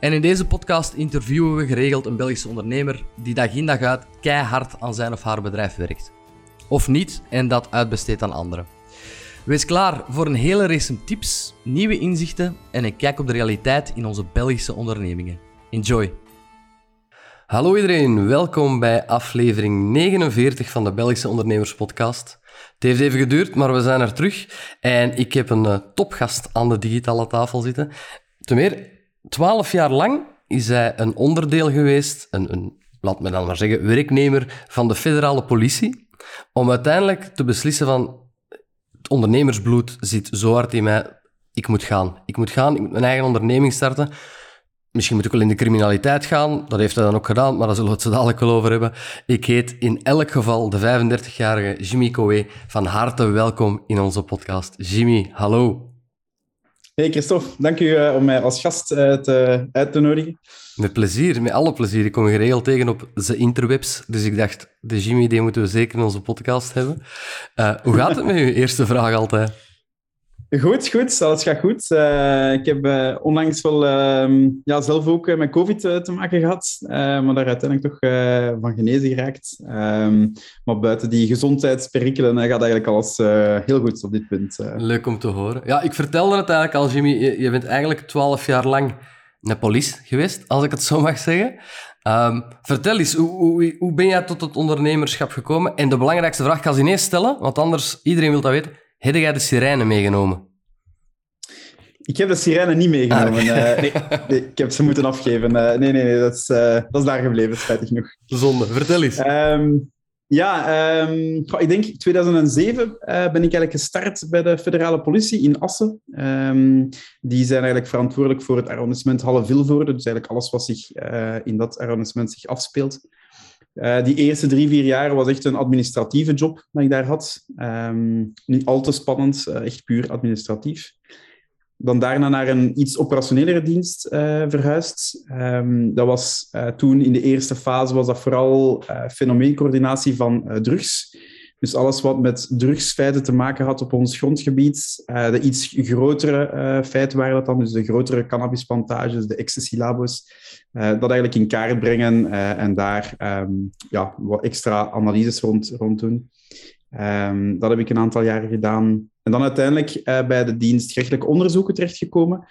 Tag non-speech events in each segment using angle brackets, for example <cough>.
En in deze podcast interviewen we geregeld een Belgische ondernemer die dag in dag uit keihard aan zijn of haar bedrijf werkt. Of niet en dat uitbesteedt aan anderen. Wees klaar voor een hele race tips, nieuwe inzichten en een kijk op de realiteit in onze Belgische ondernemingen. Enjoy! Hallo iedereen, welkom bij aflevering 49 van de Belgische Ondernemers Podcast. Het heeft even geduurd, maar we zijn er terug en ik heb een uh, topgast aan de digitale tafel zitten. Ten meer, twaalf jaar lang is hij een onderdeel geweest, een, een, laat me dan maar zeggen, werknemer van de federale politie, om uiteindelijk te beslissen van het ondernemersbloed zit zo hard in mij, ik moet gaan. Ik moet gaan, ik moet mijn eigen onderneming starten. Misschien moet ik wel in de criminaliteit gaan, dat heeft hij dan ook gedaan, maar daar zullen we het zo dadelijk wel over hebben. Ik heet in elk geval de 35-jarige Jimmy Coe. Van harte welkom in onze podcast. Jimmy, hallo. Hey Christophe, dank u uh, om mij als gast te, uit te nodigen. Met plezier, met alle plezier. Ik kom geregeld tegen op de interwebs, dus ik dacht, de Jimmy, die moeten we zeker in onze podcast hebben. Uh, hoe gaat het met u? Eerste vraag altijd. Goed, goed. Alles gaat goed. Uh, ik heb uh, onlangs wel uh, ja, zelf ook met COVID te maken gehad, maar daar uiteindelijk toch van genezen geraakt. Ehm, maar buiten die gezondheidsperikelen gaat eigenlijk alles heel goed op dit punt. Leuk om te horen. Ja, ik vertelde het eigenlijk al, Jimmy. Je, bent eigenlijk twaalf jaar lang police geweest, als ik het zo mag zeggen. Um, vertel eens, hoe, hoe, ben jij tot het ondernemerschap gekomen? En de belangrijkste vraag ga ik ineens stellen, want anders, iedereen wil dat weten. Heb jij de sirene meegenomen? Ik heb de sirene niet meegenomen. Ah, uh, nee, nee, ik heb ze moeten afgeven. Uh, nee, nee, nee, dat is, uh, dat is daar gebleven, spijtig genoeg. Zonde, vertel eens. Um, ja, um, ik denk 2007 ben ik eigenlijk gestart bij de federale politie in Assen. Um, die zijn eigenlijk verantwoordelijk voor het arrondissement Halle-Vilvoorde. Dus eigenlijk alles wat zich in dat arrondissement zich afspeelt. Uh, die eerste drie, vier jaar was echt een administratieve job dat ik daar had. Um, niet al te spannend, uh, echt puur administratief. Dan daarna naar een iets operationelere dienst uh, verhuisd. Um, dat was toen in de eerste fase was dat vooral fenomeencoördinatie van drugs. Dus alles wat met drugsfeiten te maken had op ons grondgebied. Uh, de iets grotere uh, feiten waren dat dan, dus de grotere cannabisplantages, de ecstasy-labos. Uh, dat eigenlijk in kaart brengen en daar um, ja, wat extra analyses rond, rond doen. Um, dat heb ik een aantal jaren gedaan. En dan uiteindelijk bij de dienst gerechtelijk onderzoeken terechtgekomen.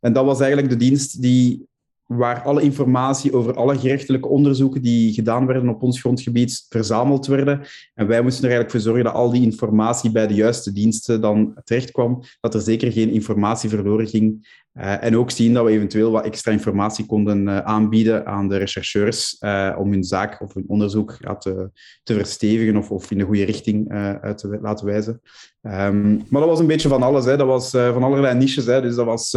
En dat was eigenlijk de dienst die waar alle informatie over alle gerechtelijke onderzoeken die gedaan werden op ons grondgebied verzameld werden. En wij moesten er eigenlijk voor zorgen dat al die informatie bij de juiste diensten dan terechtkwam, dat er zeker geen informatie verloren ging. Uh, en ook zien dat we eventueel wat extra informatie konden uh, aanbieden aan de rechercheurs uh, om hun zaak of hun onderzoek te, te verstevigen of, of in de goede richting uit te laten wijzen. Um, maar dat was een beetje van alles. Hè. Dat was van allerlei niches. Hè. Dus dat was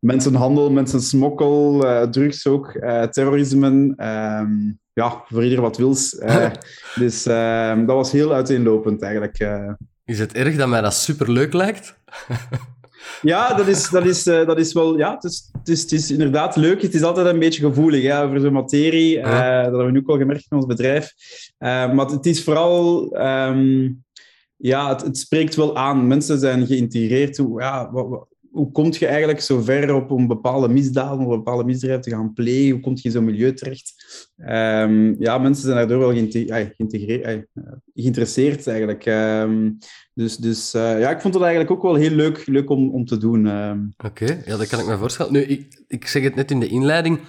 mensenhandel, mensensmokkel, uh, drugs ook, uh, terrorisme. Um, ja, voor ieder wat wils. Uh, <laughs> dus ehm, dat was heel uiteenlopend eigenlijk. Is het erg dat mij dat superleuk lijkt? <laughs> ja, dat is, dat is, dat is wel... Ja, het is, het, is, het is inderdaad leuk. Het is altijd een beetje gevoelig hè, over zo'n materie. Ja. dat hebben we nu ook al gemerkt in ons bedrijf. maar het is vooral... Um, ja, het, het, spreekt wel aan. Mensen zijn geïntegreerd. Ja, wat, hoe kom je eigenlijk zo ver op een bepaalde misdaad, of een bepaalde misdrijf te gaan plegen? Hoe kom je in zo'n milieu terecht? Um, ja, mensen zijn daardoor wel geïntegreerd, geïnteresseerd eigenlijk. Um, dus dus uh, ja, ik vond het eigenlijk ook wel heel leuk, leuk om, om te doen. Um. Oké, ja, dat kan ik me voorstellen. Nu, ik, ik zeg het net in de inleiding.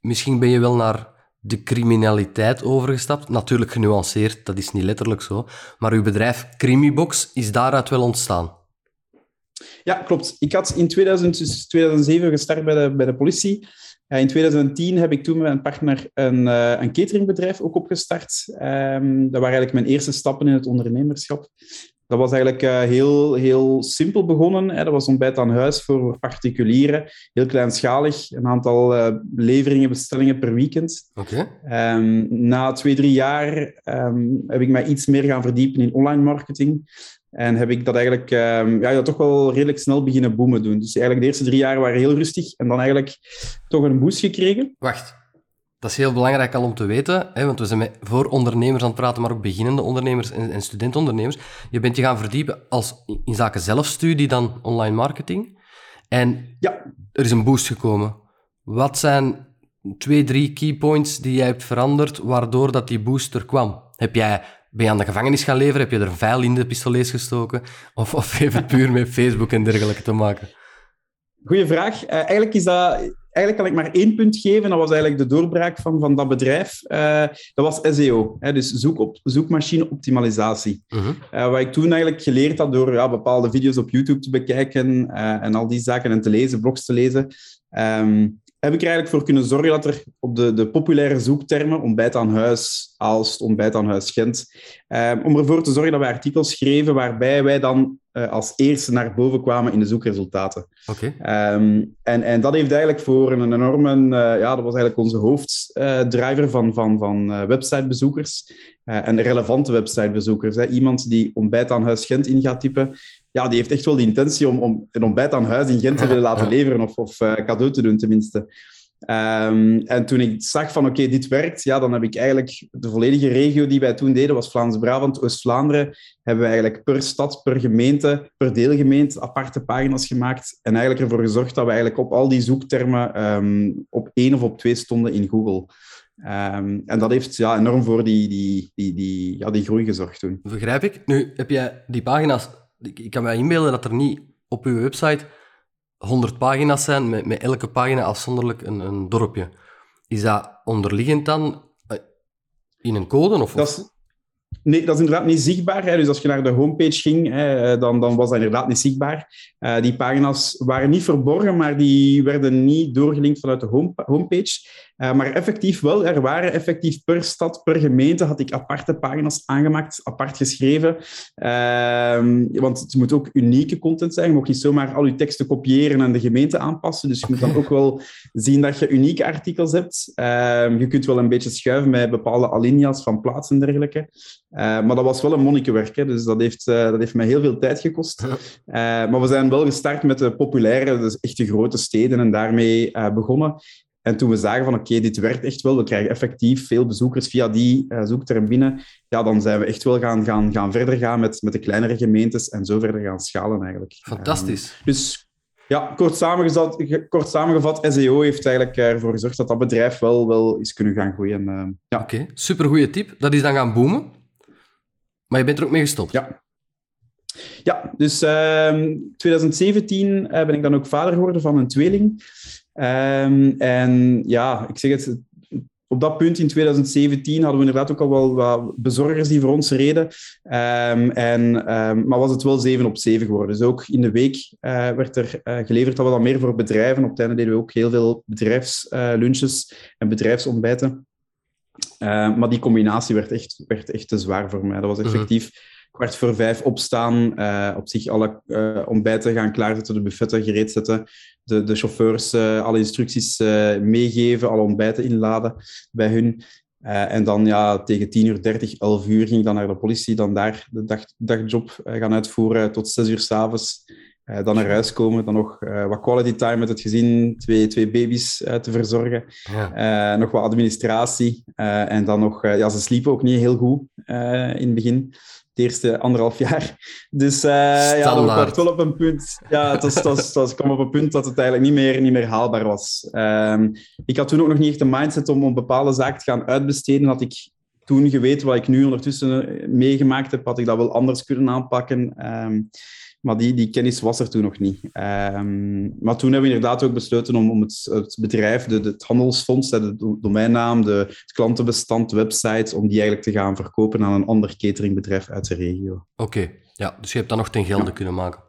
Misschien ben je wel naar de criminaliteit overgestapt. Natuurlijk genuanceerd, dat is niet letterlijk zo. Maar uw bedrijf Crimibox is daaruit wel ontstaan. Ja, klopt. Ik had in 2000, dus 2007 gestart bij de, bij de politie. in 2010 heb ik toen met mijn partner een, uh, een cateringbedrijf ook opgestart. Um, dat waren eigenlijk mijn eerste stappen in het ondernemerschap. Dat was eigenlijk uh, heel, heel simpel begonnen. Hè. Dat was ontbijt aan huis voor particulieren. Heel kleinschalig. Een aantal uh, leveringen, bestellingen per weekend. Oké. Okay. Um, na twee, drie jaar um, heb ik mij iets meer gaan verdiepen in online marketing. En heb ik dat eigenlijk um, ja, toch wel redelijk snel beginnen boomen doen. Dus eigenlijk de eerste drie jaar waren heel rustig. En dan eigenlijk toch een boost gekregen. Wacht. Dat is heel belangrijk al om te weten, hè, want we zijn met voor ondernemers aan het praten, maar ook beginnende ondernemers en, en studentondernemers. Je bent je gaan verdiepen als, in zaken zelfstudie dan online marketing. En ja. er is een boost gekomen. Wat zijn twee, drie key points die jij hebt veranderd, waardoor dat die boost er kwam? Heb jij, ben je aan de gevangenis gaan leveren? Heb je er een vuil in de pistolees gestoken? Of, of heeft het puur met Facebook en dergelijke te maken? Goeie vraag. Uh, eigenlijk is dat eigenlijk kan ik maar één punt geven. Dat was eigenlijk de doorbraak van, van dat bedrijf. Uh, dat was SEO, hè, dus zoek op, zoekmachine optimalisatie. Uh -huh. uh, wat ik toen eigenlijk geleerd had door ja, bepaalde video's op YouTube te bekijken en al die zaken en te lezen, blogs te lezen, um, heb ik er eigenlijk voor kunnen zorgen dat er op de, de populaire zoektermen, ontbijt aan huis, Aalst, ontbijt aan huis Gent, um, om ervoor te zorgen dat wij artikels schreven waarbij wij dan uh, als eerste naar boven kwamen in de zoekresultaten. Oké. Okay. Um, en, en dat heeft eigenlijk voor een enorme... Uh, ja, dat was eigenlijk onze hoofddriver uh, van, van, van websitebezoekers. en relevante websitebezoekers. Hè. Iemand die ontbijt aan huis Gent in gaat typen, ja, die heeft echt wel de intentie om, om een ontbijt aan huis in Gent te willen laten leveren, of, of cadeau te doen tenminste. Um, en toen ik zag van oké, okay, dit werkt, ja, dan heb ik eigenlijk de volledige regio die wij toen deden, was Vlaams-Brabant, Oost-Vlaanderen, hebben we eigenlijk per stad, per gemeente, per deelgemeente aparte pagina's gemaakt en eigenlijk ervoor gezorgd dat we eigenlijk op al die zoektermen um, op één of op twee stonden in Google. Um, en dat heeft ja, enorm voor die, die, die, die, ja, die groei gezorgd toen. Begrijp ik. Nu, heb jij die pagina's... Ik kan me inbeelden dat er niet op uw website 100 pagina's zijn, met, met elke pagina afzonderlijk een, een dorpje. Is dat onderliggend dan uh, in een code? Of, dat nee, dat is inderdaad niet zichtbaar. Dus als je naar de homepage ging, hè, dan, dan was dat inderdaad niet zichtbaar. Uh, die pagina's waren niet verborgen, maar die werden niet doorgelinkt vanuit de home, homepage. Uh, maar effectief wel, er waren effectief per stad, per gemeente, had ik aparte pagina's aangemaakt, apart geschreven. Uh, want het moet ook unieke content zijn. Je mag niet zomaar al je teksten kopiëren en de gemeente aanpassen. Dus je moet dan <laughs> ook wel zien dat je unieke artikels hebt. Uh, je kunt wel een beetje schuiven met bepaalde alinea's van plaats en dergelijke. Uh, maar dat was wel een monnikenwerk, hè, dus dat heeft, uh, dat heeft mij heel veel tijd gekost. Maar we zijn wel gestart met de populaire, dus echt de grote steden en daarmee begonnen. En toen we zagen van oké, okay, dit werkt echt wel, we krijgen effectief veel bezoekers via die uh, zoekterm binnen, ja, dan zijn we echt wel gaan, gaan, gaan verder gaan met, met de kleinere gemeentes en zo verder gaan schalen eigenlijk. Fantastisch. Um, dus ja, kort samengevat, kort samengevat, SEO heeft eigenlijk ervoor gezorgd dat dat bedrijf wel, wel is kunnen gaan groeien. Uh, ja. Oké, okay. supergoeie tip. Dat is dan gaan boomen. Maar je bent er ook mee gestopt. Ja. Ja, dus uh, 2017 uh, ben ik dan ook vader geworden van een tweeling. Um, en ja, ik zeg het, op dat punt in 2017 hadden we inderdaad ook al wel wat bezorgers die voor ons reden. Um, en, um, maar was het wel 7 op 7 geworden. Dus ook in de week uh, werd er uh, geleverd dat we dan meer voor bedrijven. Op het einde deden we ook heel veel bedrijfslunches uh, en bedrijfsontbijten. maar die combinatie werd echt, werd echt te zwaar voor mij. Dat was effectief... Mm -hmm kwart voor vijf opstaan, uh, op zich alle uh, ontbijten gaan klaarzetten, de buffetten gereed zetten, de, de chauffeurs uh, alle instructies meegeven, alle ontbijten inladen bij hun. en dan ja, tegen 10 uur 30, 11 uur ging ik dan naar de politie, dan daar de dag, dagjob gaan uitvoeren tot 6 uur s'avonds. Uh, dan naar huis komen, dan nog wat quality time met het gezin, twee, twee baby's te verzorgen, ja. nog wat administratie en dan nog, ja, ze sliepen ook niet heel goed in het begin het eerste anderhalf jaar. Dus uh, ja, dat kwam wel op een punt. Ja, het, was, het, was, het, was, kwam op een punt dat het eigenlijk niet meer, niet meer haalbaar was. Um, ik had toen ook nog niet echt de mindset om een bepaalde zaak te gaan uitbesteden. Had ik toen geweten wat ik nu ondertussen meegemaakt heb, had ik dat wel anders kunnen aanpakken. Um, maar die, die kennis was er toen nog niet. Um, maar toen hebben we inderdaad ook besloten om, om het, het bedrijf, de, het handelsfonds, de domeinnaam, de, het klantenbestand, websites, om die eigenlijk te gaan verkopen aan een ander cateringbedrijf uit de regio. Oké, okay. ja, dus je hebt dat nog ten gelde ja. kunnen maken.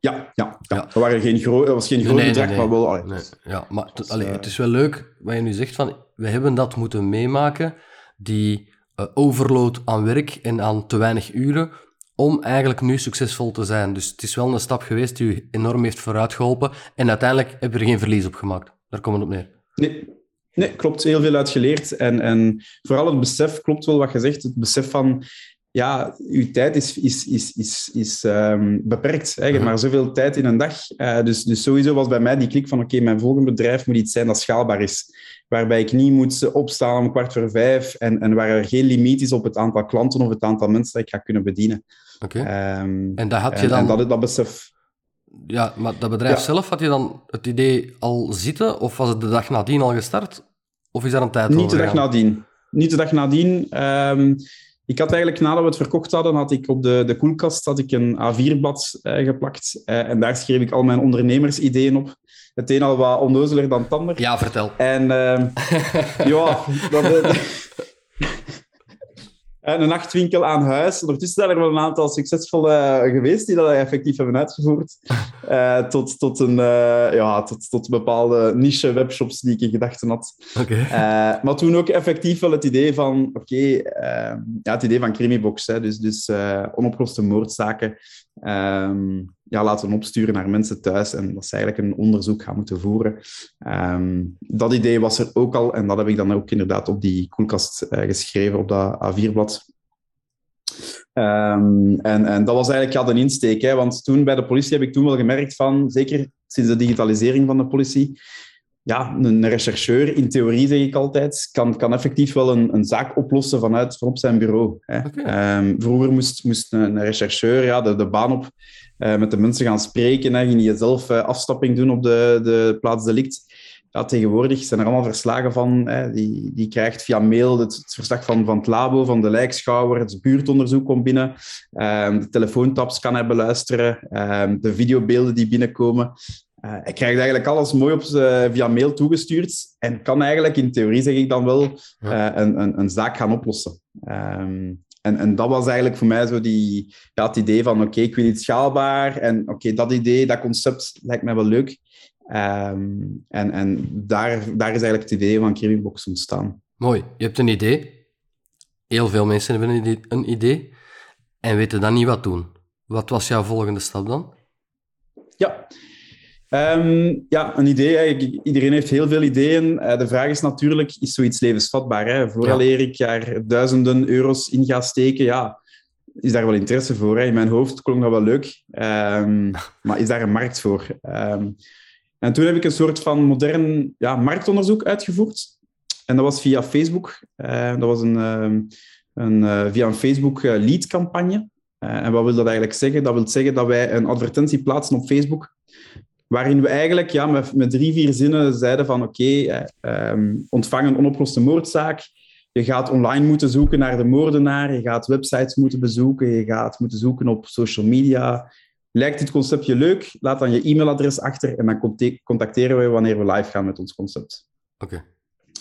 Ja, ja, ja. ja. Dat, waren geen groot, dat was geen groot nee, bedrag, nee, nee. maar wel... Allee, nee. Ja, maar het, allee, het is wel leuk wat je nu zegt van, we hebben dat moeten meemaken, die uh, overload aan werk en aan te weinig uren, om eigenlijk nu succesvol te zijn. Dus het is wel een stap geweest die u enorm heeft vooruitgeholpen. En uiteindelijk heb je er geen verlies op gemaakt. Daar komt het op neer. Nee, nee klopt. Heel veel uitgeleerd. En, en vooral het besef, klopt wel wat je zegt, het besef van ja, uw tijd is, is, is, is, is um, beperkt. Hè. Je hebt maar zoveel tijd in een dag. Uh, dus, dus sowieso was bij mij die klik van oké, mijn volgende bedrijf moet iets zijn dat schaalbaar is. Waarbij ik niet moet opstaan om kwart voor vijf en, en waar er geen limiet is op het aantal klanten of het aantal mensen dat ik ga kunnen bedienen. Oké. Okay. Um, en dat had je dan... En dat, dat besef... Ja, maar dat bedrijf ja. zelf, had je dan het idee al zitten? Of was het de dag nadien al gestart? Of is daar een tijd Niet de dag nadien. Niet de dag nadien. Um, ik had eigenlijk, nadat we het verkocht hadden, had ik op de, de koelkast had ik een A4-blad eh, geplakt. Eh, en daar schreef ik al mijn ondernemersideeën op. Het een al wat onnozeler dan het ander. Ja, vertel. En uh, <laughs> ja, dat, een nachtwinkel aan huis. Ondertussen zijn er wel een aantal succesvolle eh, geweest die dat effectief hebben uitgevoerd. Uh, <laughs> tot, tot, een, uh, ja, tot, tot bepaalde niche webshops die ik in gedachten had. Okay. Uh, maar toen ook effectief wel het idee van, oké, okay, ja, het idee van Crimibox. Hè, dus dus onopgeloste moordzaken um, ja, laten opsturen naar mensen thuis en dat ze eigenlijk een onderzoek gaan moeten voeren. Um, dat idee was er ook al en dat heb ik dan ook inderdaad op die koelkast uh, geschreven, op dat A4-blad. Um, en, en dat was eigenlijk ja, de insteek. Hè, want toen bij de politie heb ik toen wel gemerkt van, zeker sinds de digitalisering van de politie, ja, een rechercheur, in theorie zeg ik altijd, kan, kan effectief wel een, een zaak oplossen vanuit van op zijn bureau. Hè. Okay. Um, vroeger moest, moest een, een rechercheur ja, de, de baan op uh, met de mensen gaan spreken. Hè. Ging je zelf uh, afstapping doen op de, de plaats delict. Ja, tegenwoordig zijn er allemaal verslagen van. Hè. Die, die krijgt via mail het, het, verslag van, van het labo, van de lijkschouwer. Het buurtonderzoek komt binnen. Um, de telefoontaps kan hij beluisteren. Um, de videobeelden die binnenkomen. Uh, hij krijgt eigenlijk alles mooi op, uh, via mail toegestuurd en kan eigenlijk, in theorie zeg ik dan wel, uh, een, een, een, zaak gaan oplossen. Um, en, en dat was eigenlijk voor mij zo die, ja, het idee van, oké, okay, ik wil iets schaalbaar en oké, okay, dat idee, dat concept lijkt mij wel leuk. Um, en en daar, daar is eigenlijk het idee van Criminbox ontstaan. Mooi, je hebt een idee. Heel veel mensen hebben een idee, een idee en weten dan niet wat doen. Wat was jouw volgende stap dan? Ja, Um, ja, een idee. Iedereen heeft heel veel ideeën. Uh, de vraag is natuurlijk, is zoiets levensvatbaar? Hè? Vooraleer ja. ik daar duizenden euro's in ga steken, ja, is daar wel interesse voor. Hè? In mijn hoofd klonk dat wel leuk. Um, <laughs> maar is daar een markt voor? Um, en toen heb ik een soort van modern ja, marktonderzoek uitgevoerd. En dat was via Facebook. Uh, dat was een, een uh, via een Facebook lead-campagne. en wat wil dat eigenlijk zeggen? Dat wil zeggen dat wij een advertentie plaatsen op Facebook waarin we eigenlijk ja, met, met drie, vier zinnen zeiden van oké, okay, um, ontvang een onopgeloste moordzaak. Je gaat online moeten zoeken naar de moordenaar. Je gaat websites moeten bezoeken. Je gaat moeten zoeken op social media. Lijkt dit conceptje leuk? Laat dan je e-mailadres achter en dan contacteren we wanneer we live gaan met ons concept. Oké. Okay.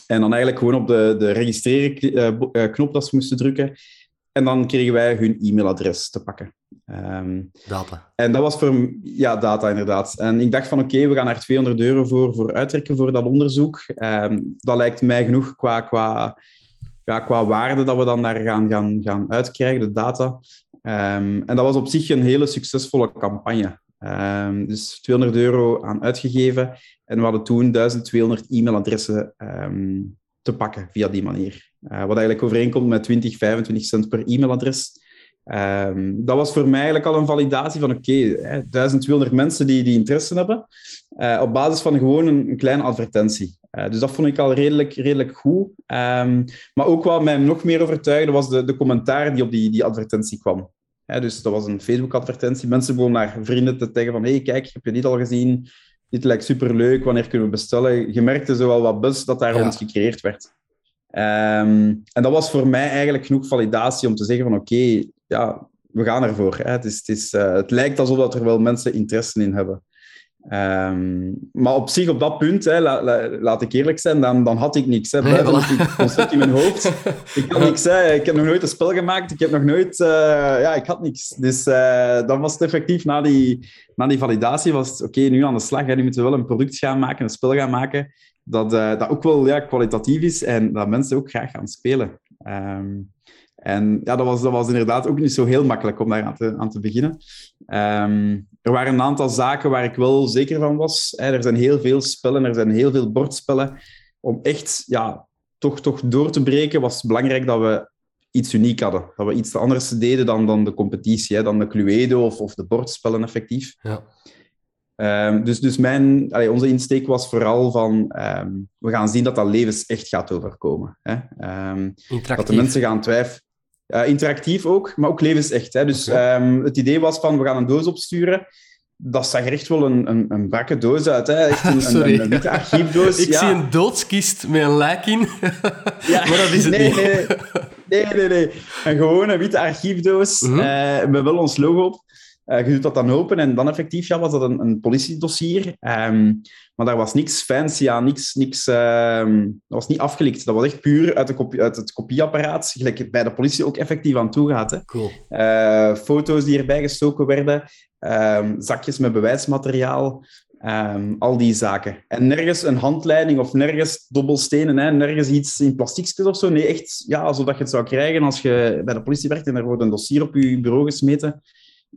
En dan eigenlijk gewoon op de, de registreren uh, knop dat ze moesten drukken. En dan kregen wij hun e-mailadres te pakken. Um, data. En dat was voor... Ja, data inderdaad. En ik dacht van oké, okay, we gaan er 200 euro voor, voor uittrekken voor dat onderzoek. Um, dat lijkt mij genoeg qua, qua, ja, qua waarde dat we dan daar gaan, gaan, gaan uitkrijgen, de data. Um, en dat was op zich een hele succesvolle campagne. dus 200 euro aan uitgegeven. En we hadden toen 1200 e-mailadressen te pakken via die manier. Uh, wat eigenlijk overeenkomt met 20, 25 cent per e-mailadres. Um, dat was voor mij eigenlijk al een validatie van oké, okay, 1200 mensen die, die interesse hebben, uh, op basis van gewoon een, een kleine advertentie. Uh, dus dat vond ik al redelijk, redelijk goed. Um, maar ook wat mij nog meer overtuigde, was de, de commentaar die op die, die advertentie kwam. Uh, dus dat was een Facebook-advertentie. Mensen begonnen naar vrienden te zeggen van hey, kijk, heb je dit al gezien? Dit lijkt superleuk, wanneer kunnen we bestellen? Je merkte zo al wat buzz dat daar ja. rond gecreëerd werd. Um, en dat was voor mij eigenlijk genoeg validatie om te zeggen van oké, okay, ja, we gaan ervoor. Hè. Het, is, het, is, uh, het lijkt alsof dat er wel mensen interesse in hebben. Um, maar op zich, op dat punt, hè, la, la, laat ik eerlijk zijn, dan, dan had ik niks. Hè. Nee, voilà. ik concept in mijn hoofd. <laughs> Ik had niks. Hè. Ik heb nog nooit een spel gemaakt. Ik heb nog nooit... Uh, ja, ik had niks. Dus uh, dan was het effectief, na die, na die validatie, was het oké, okay, nu aan de slag. Hè. Nu moeten we wel een product gaan maken, een spel gaan maken dat, uh, dat ook wel ja, kwalitatief is en dat mensen ook graag gaan spelen. Um, En ja, dat was, dat was inderdaad ook niet zo heel makkelijk om daar aan te, aan te beginnen. Ehm, er waren een aantal zaken waar ik wel zeker van was. Er zijn heel veel spellen, er zijn heel veel bordspellen. Om echt ja, toch, toch door te breken was het belangrijk dat we iets uniek hadden. Dat we iets anders deden dan, dan de competitie, hè, dan de Cluedo of, of de bordspellen effectief. Ja. Um, dus dus mijn, allee, onze insteek was vooral van, um, we gaan zien dat dat levens echt gaat overkomen. Hè? Um, dat de mensen gaan twijfelen. Uh, interactief ook, maar ook levensecht. Hè? Dus okay. het idee was van, we gaan een doos opsturen. Dat zag er echt wel een, een, een brakke doos uit. Hè? Echt een, <laughs> Sorry. Een, een, witte archiefdoos. Ik ja. zie een doodskist met een lijk in. ja. <laughs> maar dat is het nee, niet. Nee, nee, nee, nee. Een gewone witte archiefdoos Mhm. uh, met wel ons logo op. Uh, je doet dat dan open en dan effectief ja, was dat een, een politiedossier. Um, maar daar was niks fancy aan, niks, niks, um, dat was niet afgelikt. Dat was echt puur uit, de kopie, uit het kopieapparaat, gelijk bij de politie ook effectief aan toe gaat. Hè. Cool. Uh, foto's die erbij gestoken werden, um, zakjes met bewijsmateriaal, al die zaken. En nergens een handleiding of nergens dobbelstenen, hè, nergens iets in plastiekjes of zo. Nee, echt ja, zodat je het zou krijgen als je bij de politie werkt en er wordt een dossier op je bureau gesmeten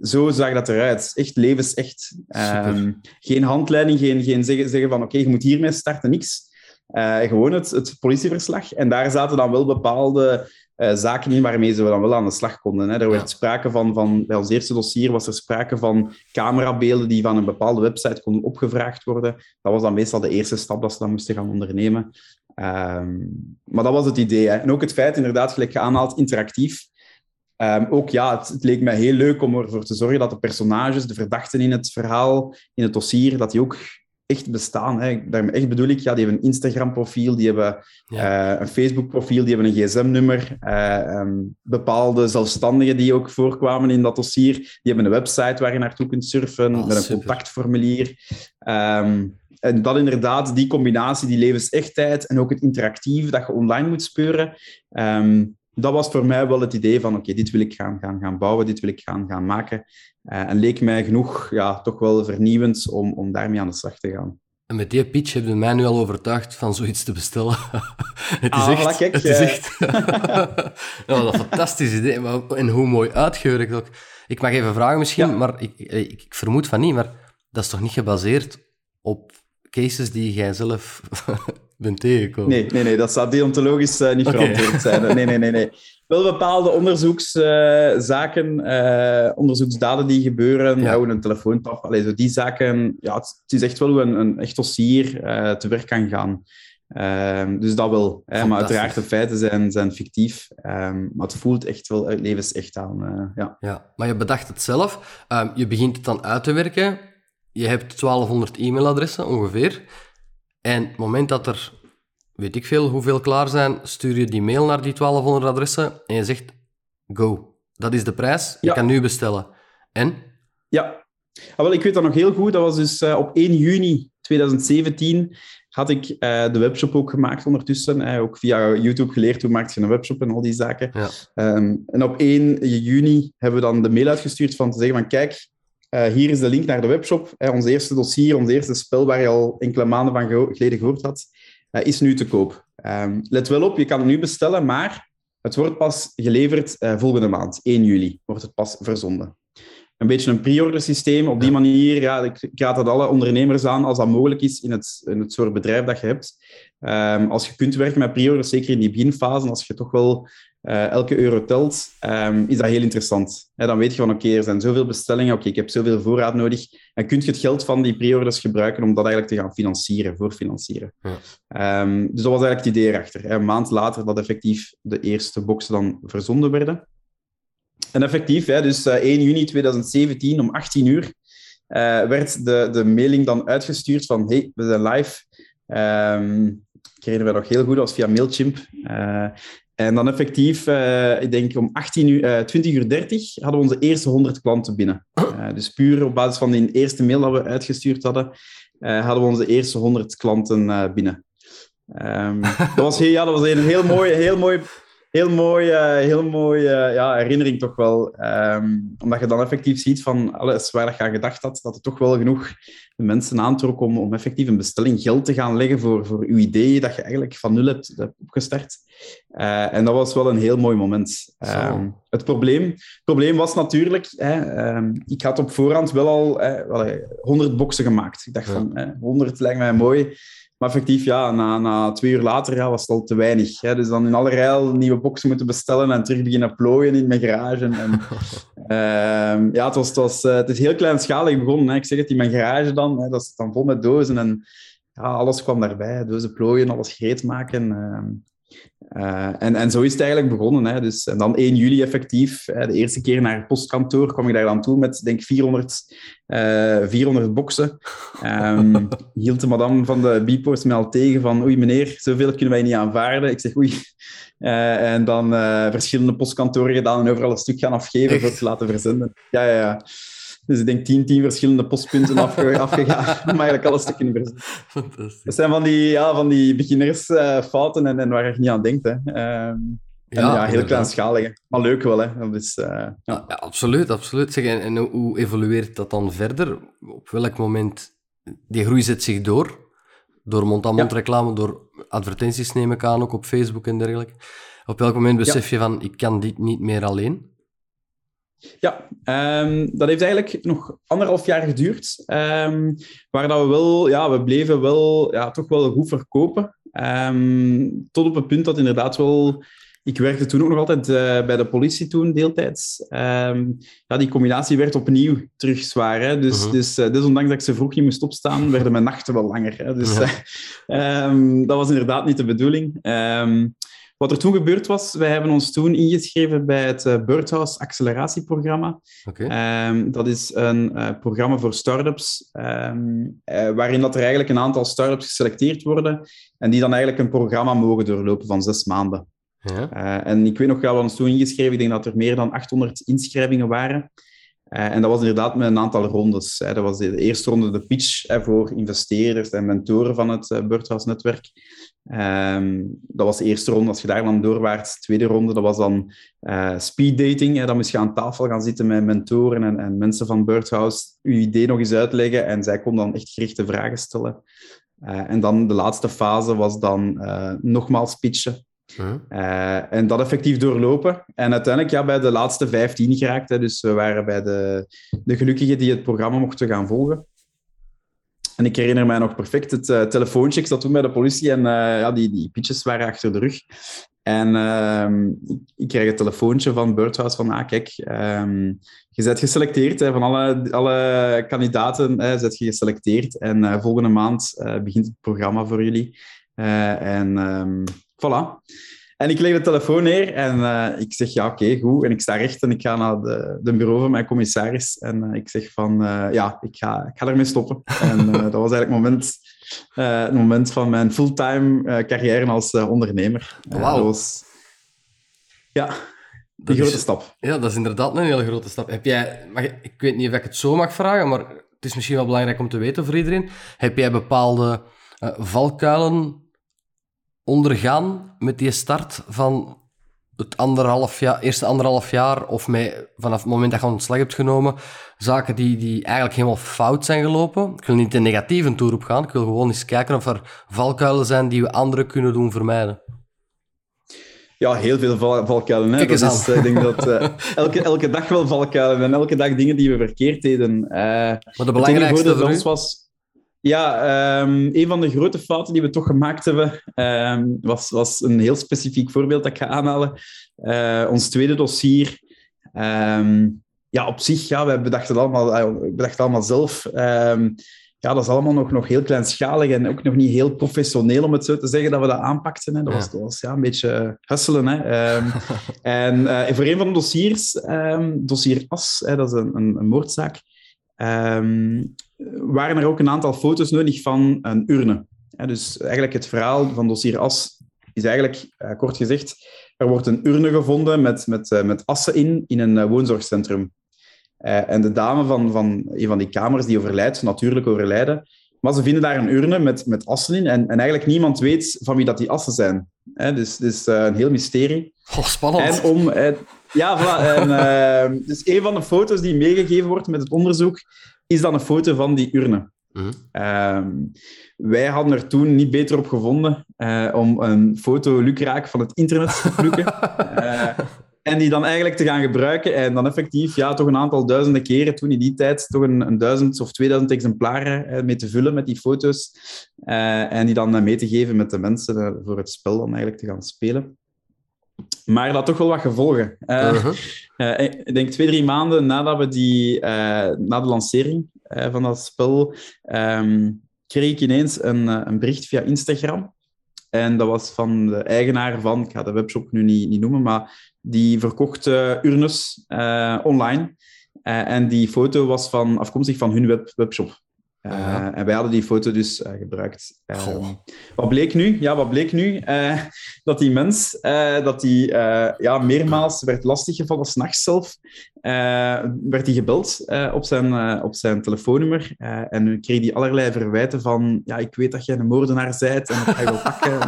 zo zag dat eruit. Echt levensecht. Um, geen handleiding, geen, geen zeggen, zeggen van oké, okay, je moet hiermee starten, niks. Uh, gewoon het, het, politieverslag. En daar zaten dan wel bepaalde uh, zaken in waarmee ze dan wel aan de slag konden. Hè. Er werd sprake van, van, bij ons eerste dossier was er sprake van camerabeelden die van een bepaalde website konden opgevraagd worden. Dat was dan meestal de eerste stap dat ze dan moesten gaan ondernemen. Um, maar dat was het idee. Hè. En ook het feit, inderdaad, gelijk geaanhaald, interactief. Um, ook ja, het, het, leek mij heel leuk om ervoor te zorgen dat de personages, de verdachten in het verhaal, in het dossier, dat die ook echt bestaan. Hè. Daarmee echt bedoel ik, ja, die hebben een Instagram-profiel, die hebben ja. uh, een Facebook-profiel, die hebben een gsm-nummer, uh, um, bepaalde zelfstandigen die ook voorkwamen in dat dossier, die hebben een website waar je naartoe kunt surfen, oh, met een super. contactformulier. Um, en dat inderdaad, die combinatie, die levensechtheid en ook het interactief dat je online moet speuren, dat was voor mij wel het idee van, oké, okay, dit wil ik gaan, gaan, gaan bouwen, dit wil ik gaan, gaan maken. Uh, en leek mij genoeg, ja, toch wel vernieuwend om, om daarmee aan de slag te gaan. En met die pitch heb je mij nu al overtuigd van zoiets te bestellen. <laughs> het is ah, echt... Kijk, het is echt... <laughs> ja, wat een fantastisch idee. Maar, en hoe mooi uitgewerkt ook. Ik mag even vragen misschien, ja. maar ik, ik, ik vermoed van niet, maar dat is toch niet gebaseerd op cases die jij zelf <laughs> bent tegengekomen? Nee, nee, nee, dat zou deontologisch uh, niet Oké. verantwoord zijn. Nee, nee, nee, nee. Wel bepaalde onderzoekszaken, uh, onderzoeksdaden die gebeuren, Ja. hoe een telefoontap, allee, zo die zaken. Ja, het, het is echt wel hoe een, een echt dossier uh, te werk kan gaan. Ehm, dus dat wel. Hè, maar uiteraard, de feiten zijn, zijn fictief. Ehm, maar het voelt echt wel uit levensecht aan. eh, ja. Ja, maar je bedacht het zelf. Ehm, je begint het dan uit te werken. Je hebt 1200 e-mailadressen ongeveer. En het moment dat er, weet ik veel, hoeveel klaar zijn, stuur je die mail naar die 1200 adressen en je zegt, go. Dat is de prijs, je Ja. kan nu bestellen. En? Ja, ah, wel, ik weet dat nog heel goed. Dat was dus uh, op 1 juni 2017 had ik uh, de webshop ook gemaakt ondertussen. Uh, ook via YouTube geleerd hoe maak je een webshop en al die zaken. Ja. Um, en op 1 juni hebben we dan de mail uitgestuurd van te zeggen van kijk, uh, hier is de link naar de webshop. ons eerste dossier, ons eerste spel waar je al enkele maanden van geho geleden gehoord had, is nu te koop. Um, let wel op, je kan het nu bestellen, maar het wordt pas geleverd volgende maand, 1 juli, wordt het pas verzonden een beetje een pre-order systeem. Op die manier, ja, ik, raad het alle ondernemers aan, als dat mogelijk is in het, in het soort bedrijf dat je hebt. Um, als je kunt werken met pre-orders, zeker in die beginfase, als je toch wel uh, elke euro telt, um, is dat heel interessant. He, dan weet je van, oké, okay, er zijn zoveel bestellingen, oké, okay, ik heb zoveel voorraad nodig. En kun je het geld van die pre-orders gebruiken om dat eigenlijk te gaan financieren, voorfinancieren. Ja. Um, dus dat was eigenlijk het idee erachter. Een maand later dat effectief de eerste boxen dan verzonden werden. En effectief, dus uh, 1 juni 2017 om 18 uur uh, werd de, de mailing dan uitgestuurd van hey, we zijn live. Um, ik herinner me nog heel goed, was via Mailchimp. Uh, en dan effectief, uh, ik denk om 18 uur, 20 uur 30 hadden we onze eerste 100 klanten binnen. dus puur op basis van die eerste mail dat we uitgestuurd hadden, hadden we onze eerste 100 klanten binnen. Um, <laughs> dat, was heel, ja, dat was een heel mooi, heel mooi heel mooi, uh, heel mooi uh, ja, herinnering toch wel. Um, omdat je dan effectief ziet van alles waar je aan gedacht had, dat het toch wel genoeg de mensen aantrok om, om effectief een bestelling geld te gaan leggen voor, voor uw idee dat je eigenlijk van nul hebt, hebt opgestart. Uh, en dat was wel een heel mooi moment. Um, het, probleem, het probleem was natuurlijk, hè, um, ik had op voorhand wel al uh, 100 boxen gemaakt. Ik dacht ja. van, 100 lijkt mij mooi. Maar effectief, ja, na, na twee uur later ja, was het al te weinig. Hè. Dus dan in alle rijl nieuwe boxen moeten bestellen en terug beginnen plooien in mijn garage. En, uh, <laughs> ja, het, was, het, was, uh, het is heel kleinschalig begonnen. Hè. Ik zeg het, in mijn garage dan, hè, dat is dan vol met dozen. En ja, alles kwam daarbij. Dozen plooien, alles gereed maken. Uh, uh, en, en zo is het eigenlijk begonnen. Hè. Dus, en dan 1 juli effectief, hè, de eerste keer naar het postkantoor, kwam ik daar dan toe met denk 400, uh, 400 boxen. Um, hield de madame van de Bipost me al tegen van oei meneer, zoveel kunnen wij niet aanvaarden. Ik zeg oei. Uh, en dan uh, verschillende postkantoren gedaan en overal een stuk gaan afgeven voor te laten verzenden. Ja, ja, ja. Dus ik denk tien, tien verschillende postpunten afge <laughs> afgegaan om eigenlijk alles te kunnen. Fantastisch. Dat zijn van die, ja, van die beginnersfouten en, en waar je niet aan denkt. Hè. Um, ja, ja, heel kleinschalig. Maar leuk wel, hè. Dat is, uh, ja. Ja, absoluut, absoluut. Zeg, en, en, hoe evolueert dat dan verder? Op welk moment... Die groei zet zich door. Door mond-aan-mond -mond reclame, door advertenties neem ik aan, ook op Facebook en dergelijke. Op welk moment besef je van, ik kan dit niet meer alleen? Ja, um, dat heeft eigenlijk nog anderhalf jaar geduurd. Um, waar dat we wel, ja, we bleven wel, ja, toch wel goed verkopen. Um, tot op het punt dat inderdaad wel... Ik werkte toen ook nog altijd uh, bij de politie toen, deeltijds. ja, die combinatie werd opnieuw terug zwaar. Hè? Dus, -huh. dus, uh, dus ondanks dat ik ze vroeg niet moest opstaan, <laughs> werden mijn nachten wel langer. Hè? Dus ja. dat was inderdaad niet de bedoeling. Wat er toen gebeurd was, wij hebben ons toen ingeschreven bij het uh, Birdhouse acceleratieprogramma. Okay. Um, dat is een uh, programma voor start-ups, um, uh, waarin dat er eigenlijk een aantal start-ups geselecteerd worden en die dan eigenlijk een programma mogen doorlopen van zes maanden. Ja. en ik weet nog, we hadden ons toen ingeschreven, ik denk dat er meer dan 800 inschrijvingen waren. en dat was inderdaad met een aantal rondes. Hè. Dat was de, de eerste ronde de pitch hè, voor investeerders en mentoren van het Birdhouse-netwerk. Um, dat was de eerste ronde. Als je daar dan doorwaarts, tweede ronde, dat was dan uh, speed dating. Hè. Dan moest je aan tafel gaan zitten met mentoren en, en mensen van Birdhouse, je idee nog eens uitleggen en zij konden dan echt gerichte vragen stellen. Uh, en dan de laatste fase was dan uh, nogmaals pitchen. En dat effectief doorlopen. En uiteindelijk ja, bij de laatste 15 geraakt. Hè. Dus we waren bij de, de gelukkigen die het programma mochten gaan volgen. En ik herinner mij nog perfect het uh, telefoontje. Ik zat toen bij de politie en uh, ja, die, die pitches waren achter de rug. En uh, ik, kreeg een telefoontje van Birdhouse van, ah, kijk, um, je bent geselecteerd. Hè, van alle, alle kandidaten hè, zet je geselecteerd. En uh, volgende maand begint het programma voor jullie. en um, voilà. En ik leg de telefoon neer en uh, ik zeg ja, oké, okay, goed. En ik sta recht en ik ga naar de, de bureau van mijn commissaris. En uh, ik zeg van uh, ja, ik ga, ik ga ermee stoppen. en dat was eigenlijk het moment, het moment van mijn fulltime carrière als ondernemer. Wow. was ja, een grote is, stap. Ja, dat is inderdaad een hele grote stap. Heb jij, mag, ik weet niet of ik het zo mag vragen, maar het is misschien wel belangrijk om te weten voor iedereen. Heb jij bepaalde valkuilen ondergaan met die start van het anderhalf jaar, eerste anderhalf jaar, of met, vanaf het moment dat je ontslag hebt genomen, zaken die, die eigenlijk helemaal fout zijn gelopen. Ik wil niet de negatieve toer op gaan, ik wil gewoon eens kijken of er valkuilen zijn die we anderen kunnen doen vermijden. Ja, heel veel val valkuilen. Hè. Dat is, uh, ik denk dat uh, <laughs> elke, elke dag wel valkuilen en elke dag dingen die we verkeerd deden. Uh, maar de belangrijkste voor ons was ja, um, een van de grote fouten die we toch gemaakt hebben, um, was, was een heel specifiek voorbeeld dat ik ga aanhalen. Uh, ons tweede dossier. Um, ja, op zich, ja, we bedachten allemaal, we bedachten allemaal zelf. ja, dat is allemaal nog, nog heel kleinschalig en ook nog niet heel professioneel, om het zo te zeggen, dat we dat aanpakten. Hè. Dat, was, dat was ja, een beetje hustelen. Hè. <laughs> en uh, voor een van de dossiers, dossier AS, hè, dat is een, een, een moordzaak, Um, waren er ook een aantal foto's nodig van een urne. Ja, dus eigenlijk het verhaal van dossier As is eigenlijk, uh, kort gezegd, er wordt een urne gevonden met, met, uh, met assen in, in een uh, woonzorgcentrum. en de dame van, van een van die kamers die overlijdt, natuurlijk overlijden, Maar ze vinden daar een urne met, met assen in. En, en eigenlijk niemand weet van wie dat die assen zijn. Hè? Dus het is uh, een heel mysterie. Oh, spannend. En om... Ja, voilà. En, dus een van de foto's die meegegeven wordt met het onderzoek, is dan een foto van die urne. Mm -hmm. wij hadden er toen niet beter op gevonden om een foto lukraak van het internet te plukken. <laughs> En die dan eigenlijk te gaan gebruiken en dan effectief ja, toch een aantal duizenden keren toen in die tijd toch een, een duizend of tweeduizend exemplaren eh, mee te vullen met die foto's. Uh, en die dan mee te geven met de mensen voor het spel dan eigenlijk te gaan spelen. Maar dat toch wel wat gevolgen. -huh. <laughs> ik denk twee, drie maanden nadat we die, na de lancering van dat spel, um, kreeg ik ineens een, een bericht via Instagram. En dat was van de eigenaar van, ik ga de webshop nu niet, niet noemen, maar die verkocht urnes online. En die foto was van, afkomstig van hun web, webshop. Uh, en wij hadden die foto dus uh, gebruikt. Uh, wat bleek nu? Ja, wat bleek nu? dat die mens, dat die ja, meermaals werd lastiggevallen, s'nachts zelf, werd hij gebeld op, zijn, op zijn telefoonnummer. en nu kreeg hij allerlei verwijten van, ja, ik weet dat jij een moordenaar bent en dat ga je wel pakken.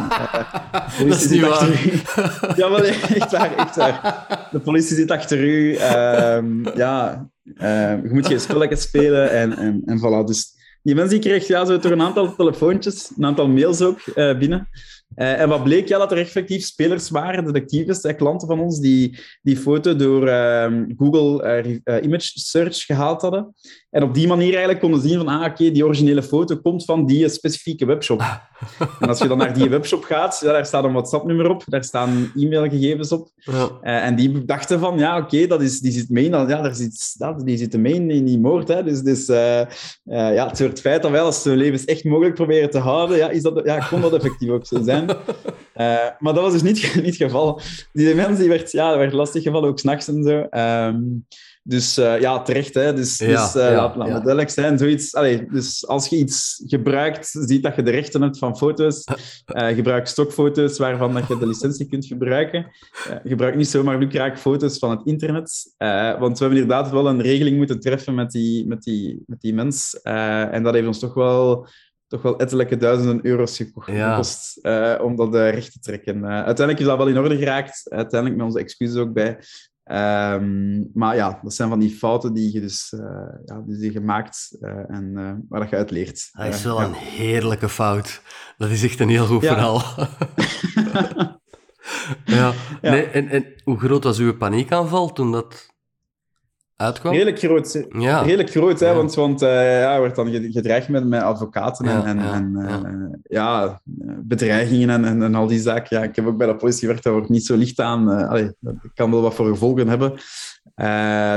de <laughs> is niet waar. U. ja, maar <laughs> echt waar, echt waar. De politie zit achter u. Ehm, ja, je moet geen spelletjes spelen en, en, en voilà. Dus die mens die kreeg ja, zo toch een aantal telefoontjes, een aantal mails ook uh, binnen. Uh, en wat bleek? Ja, dat er effectief spelers waren, detectives, klanten van ons, die die foto door uh, Google Image Search gehaald hadden. En op die manier eigenlijk konden zien van, ah, oké, die originele foto komt van die specifieke webshop. <laughs> en als je dan naar die webshop gaat, ja, daar staat een WhatsApp-nummer op, daar staan e-mailgegevens op. Ja. en die dachten van, ja, oké, dat is die zit mee, ja, daar zit, dat, die zit mee in die moord. Hè. Dus, dus ja, het soort feit dat wij als levens echt mogelijk proberen te houden, ja, is dat, ja, kon dat effectief ook zo zijn. Uh, <laughs> maar dat was dus niet, <laughs> niet het geval. Die mens die werd, ja, werd lastig gevallen, ook s'nachts en zo. Um, dus uh, ja, terecht. Hè? Dus, ja, dus uh, ja, laat, laat ja. duidelijk zijn. Zoiets, allez, dus als je iets gebruikt, ziet dat je de rechten hebt van foto's. <laughs> gebruik stokfoto's waarvan dat je de licentie kunt gebruiken. gebruik niet zomaar lukraak foto's van het internet. want we hebben inderdaad wel een regeling moeten treffen met die, met die, met die mens. en dat heeft ons toch wel toch wel ettelijke duizenden euro's gekost ja. uh, om dat uh, recht te trekken. Uh, uiteindelijk is dat wel in orde geraakt. Uiteindelijk met onze excuses ook bij. Um, maar ja, dat zijn van die fouten die je dus ja, die je gemaakt en waar dat je uit leert. Dat is wel ja. een heerlijke fout. Dat is echt een heel goed verhaal. <laughs> <laughs> ja. Nee, en, en hoe groot was uw paniekaanval toen dat uitkwam? Redelijk groot. Ja. Redelijk groot, hè, ja. want, want uh, ja, wordt dan gedreigd met, met advocaten en, en, en uh, ja, bedreigingen en, en, en, al die zaken. Ja, ik heb ook bij de politie gewerkt, dat wordt niet zo licht aan. Uh, allee, dat kan wel wat voor gevolgen hebben.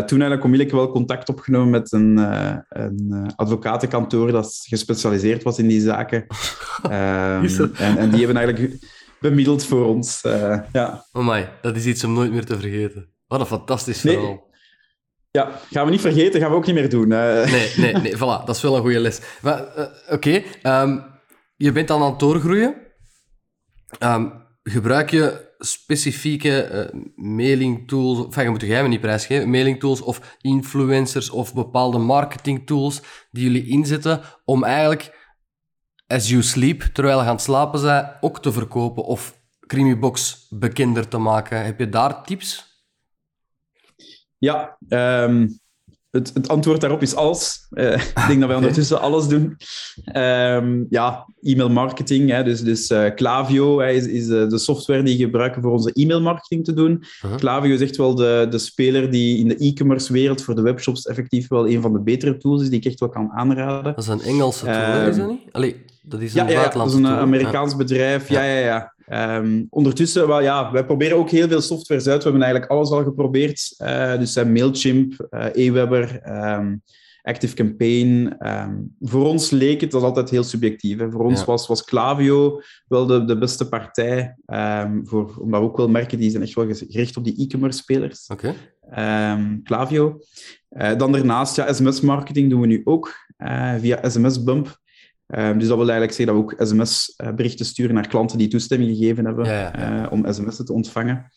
toen eigenlijk onmiddellijk wel contact opgenomen met een, een advocatenkantoor dat gespecialiseerd was in die zaken. <laughs> um, en, en die hebben eigenlijk bemiddeld voor ons. ja. Oh my, dat is iets om nooit meer te vergeten. Wat een fantastisch verhaal. Nee. Ja, gaan we niet vergeten, gaan we ook niet meer doen. Nee, nee, nee, voilà, dat is wel een goede les. Uh, Oké, um, je bent dan aan het doorgroeien. Um, gebruik je specifieke uh, mailing tools, enfin, je moet de niet prijsgeven, mailing tools of influencers of bepaalde marketing tools die jullie inzetten om eigenlijk as you sleep, terwijl je aan het slapen bent, ook te verkopen of Creamybox bekender te maken. Heb je daar tips? Ja, um, het, het, antwoord daarop is alles. Uh, ik denk dat wij ondertussen alles doen. Um, ja, e-mail marketing. Hè, dus dus uh, Clavio hè, is, is uh, de software die we gebruiken voor onze e-mail marketing te doen. -huh. Clavio is echt wel de, de speler die in de e-commerce wereld voor de webshops effectief wel een van de betere tools is, die ik echt wel kan aanraden. Dat is een Engelse tool, is dat niet? Allee, dat is een ja, ja, dat is een Amerikaans bedrijf. Ja, ja, ja. Um, ondertussen, wel, ja, wij proberen ook heel veel softwares uit. We hebben eigenlijk alles al geprobeerd. Uh, dus uh, Mailchimp, uh, Aweber, um, ActiveCampaign. Um, voor ons leek het, dat altijd heel subjectief. Hè. Voor ons ja. was, was Clavio wel de, de beste partij. voor, omdat we ook wel merken, die zijn echt wel gericht op die e-commerce spelers. Okay. Clavio. dan daarnaast, ja, sms-marketing doen we nu ook via SMS-bump. Um, dus dat wil eigenlijk zeggen dat we ook sms-berichten sturen naar klanten die toestemming gegeven hebben ja, ja, ja. Uh, om sms'en te ontvangen.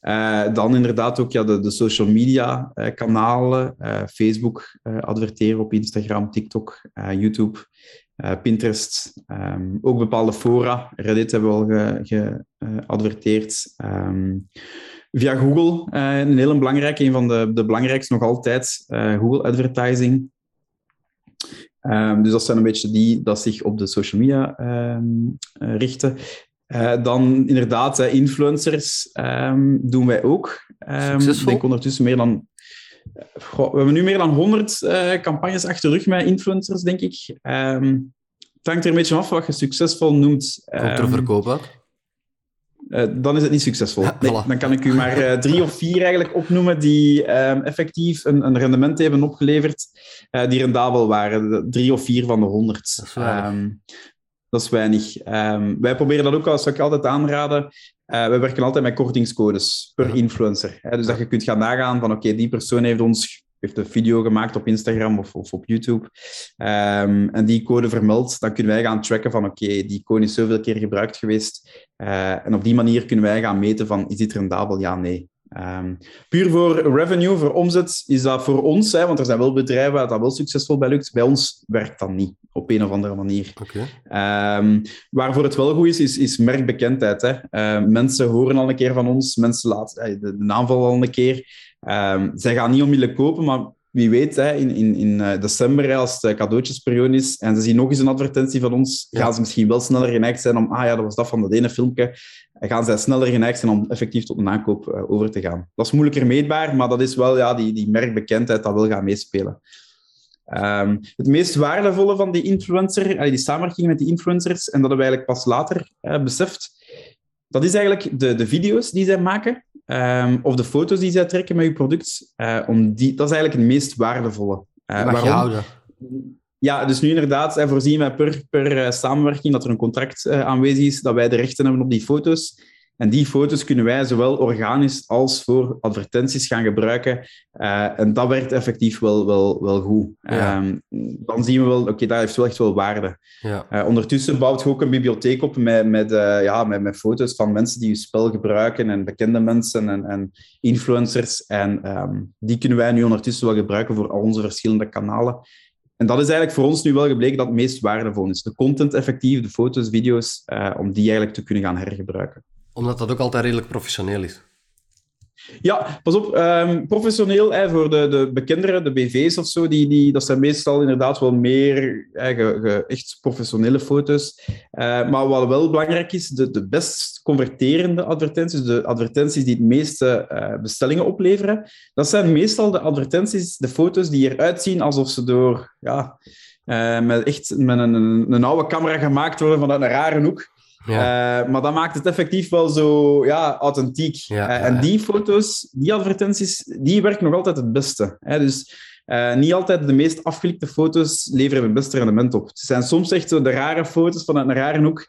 Uh, dan inderdaad ook ja, de, de social media uh, kanalen, Facebook adverteren op Instagram, TikTok, YouTube. Pinterest, ehm, ook bepaalde fora. Reddit hebben we al geadverteerd. Ge, ehm, via Google, een hele belangrijke, een van de, de belangrijkste nog altijd, Google Advertising. Um, dus dat zijn een beetje die dat zich op de social media um, richten. Uh, dan inderdaad, uh, influencers um, doen wij ook. Ik denk ondertussen meer dan... Goh, we hebben nu meer dan 100 uh, eh, campagnes achter de rug met influencers, denk ik. het hangt er een beetje af wat je succesvol noemt. Komt er verkoop uit? Uh, dan is het niet succesvol. Nee, Dan kan ik u maar uh, drie of vier eigenlijk opnoemen die um, effectief een, een, rendement hebben opgeleverd uh, die rendabel waren. Drie of vier van de honderd. Dat is weinig. Um, dat is weinig. Um, wij proberen dat ook, als ik altijd aanraden. wij werken altijd met kortingscodes per influencer. Hè, dus dat je kunt gaan nagaan van oké, okay, die persoon heeft ons heeft een video gemaakt op Instagram of, of op YouTube um, en die code vermeldt, dan kunnen wij gaan tracken van oké, okay, die code is zoveel keer gebruikt geweest uh, en op die manier kunnen wij gaan meten van is dit rendabel, ja, nee. Um, puur voor revenue, voor omzet, is dat voor ons, hè, want er zijn wel bedrijven waar dat wel succesvol bij lukt. Bij ons werkt dat niet, op een of andere manier. Okay. Um, waarvoor het wel goed is, is, is merkbekendheid. Hè. Uh, mensen horen al een keer van ons, mensen laten de, de naam al een keer. Um, zij gaan niet onmiddellijk kopen, maar wie weet, hè, in, in, in uh, december, als de cadeautjesperiode is, en ze zien nog eens een advertentie van ons, ja. gaan ze misschien wel sneller geneigd zijn om, ah ja, dat was dat van dat ene filmpje, gaan zij sneller geneigd zijn om effectief tot een aankoop uh, over te gaan. Dat is moeilijker meetbaar, maar dat is wel ja, die, die merkbekendheid dat wil gaan meespelen. Um, het meest waardevolle van die influencer, die samenwerking met die influencers, en dat hebben we eigenlijk pas later beseft, dat is eigenlijk de, de video's die zij maken, um, of de foto's die zij trekken met je product. Uh, om die, dat is eigenlijk het meest waardevolle. Uh, waarom? je houden. Ja, dus nu inderdaad uh, voorzien wij per, per samenwerking dat er een contract aanwezig is, dat wij de rechten hebben op die foto's. En die foto's kunnen wij zowel organisch als voor advertenties gaan gebruiken. Uh, en dat werkt effectief wel, wel, wel goed. Ja. Um, dan zien we wel, oké, okay, dat heeft wel echt wel waarde. Ja. Uh, ondertussen bouwt je ook een bibliotheek op met, met, uh, ja, met, met foto's van mensen die je spel gebruiken en bekende mensen en, en influencers. En um, die kunnen wij nu ondertussen wel gebruiken voor al onze verschillende kanalen. En dat is eigenlijk voor ons nu wel gebleken dat het meest waardevol is. De content effectief, de foto's, video's, om die eigenlijk te kunnen gaan hergebruiken omdat dat ook altijd redelijk professioneel is. Ja, pas op. Um, professioneel voor de, de bekendere, de BV's of zo, die, die, dat zijn meestal inderdaad wel meer echt professionele foto's. Uh, maar wat wel belangrijk is, de, de best converterende advertenties, de advertenties die het meeste uh, bestellingen opleveren, dat zijn meestal de advertenties, de foto's die eruit zien alsof ze door ja, uh, met, echt, met een, een, oude camera gemaakt worden vanuit een rare hoek. Ja. Uh, maar dat maakt het effectief wel zo ja, authentiek. Ja, uh, en die foto's, die advertenties, die werken nog altijd het beste. Hè? Dus uh, niet altijd de meest afgelikte foto's leveren het beste rendement op. Het zijn soms echt zo de rare foto's vanuit een rare hoek,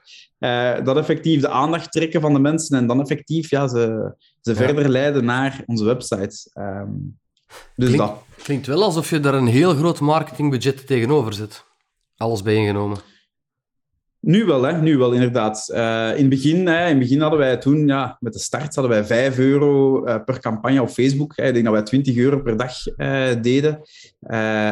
dat effectief de aandacht trekken van de mensen en dan effectief ja, ze, ze verder leiden naar onze website. Um, dus klinkt, dat. Klinkt wel alsof je daar een heel groot marketingbudget tegenover zet. Alles bijgenomen. Nu wel, hè? nu wel, inderdaad. Uh, in, het begin, hè, in het begin hadden wij toen, ja, met de start, hadden wij 5 euro uh, per campagne op Facebook. Hè. Ik denk dat wij 20 euro per dag uh, deden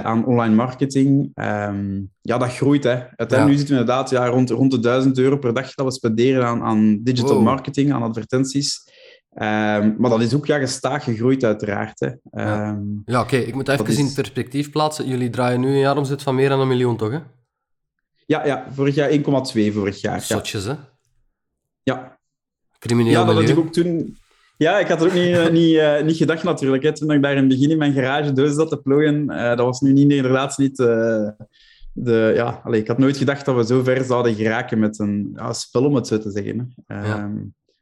aan online marketing. Um, ja, dat groeit. Hè. Uiteindelijk ja. nu zitten we inderdaad ja, rond, rond de 1000 euro per dag dat we spenderen aan, aan digital wow. marketing, aan advertenties. Um, maar dat is ook ja, gestaag gegroeid, uiteraard. Hè. Ja, ja oké. Okay. Ik moet even is... in perspectief plaatsen. Jullie draaien nu een jaaromzet van meer dan een miljoen, toch? Hè? Ja, ja, vorig jaar 1,2 vorig jaar. Zotjes, ja. hè? Ja. Crimineel Ja, dat had ik ook toen... Ja, ik had er ook niet, uh, niet, uh, niet gedacht natuurlijk. Hè. Toen ik daar in het begin in mijn garage doos zat te plooien, uh, dat was nu niet, inderdaad niet... de, ja, allez, ik had nooit gedacht dat we zo ver zouden geraken met een ja, spel, om het zo te zeggen. Hè. Ja.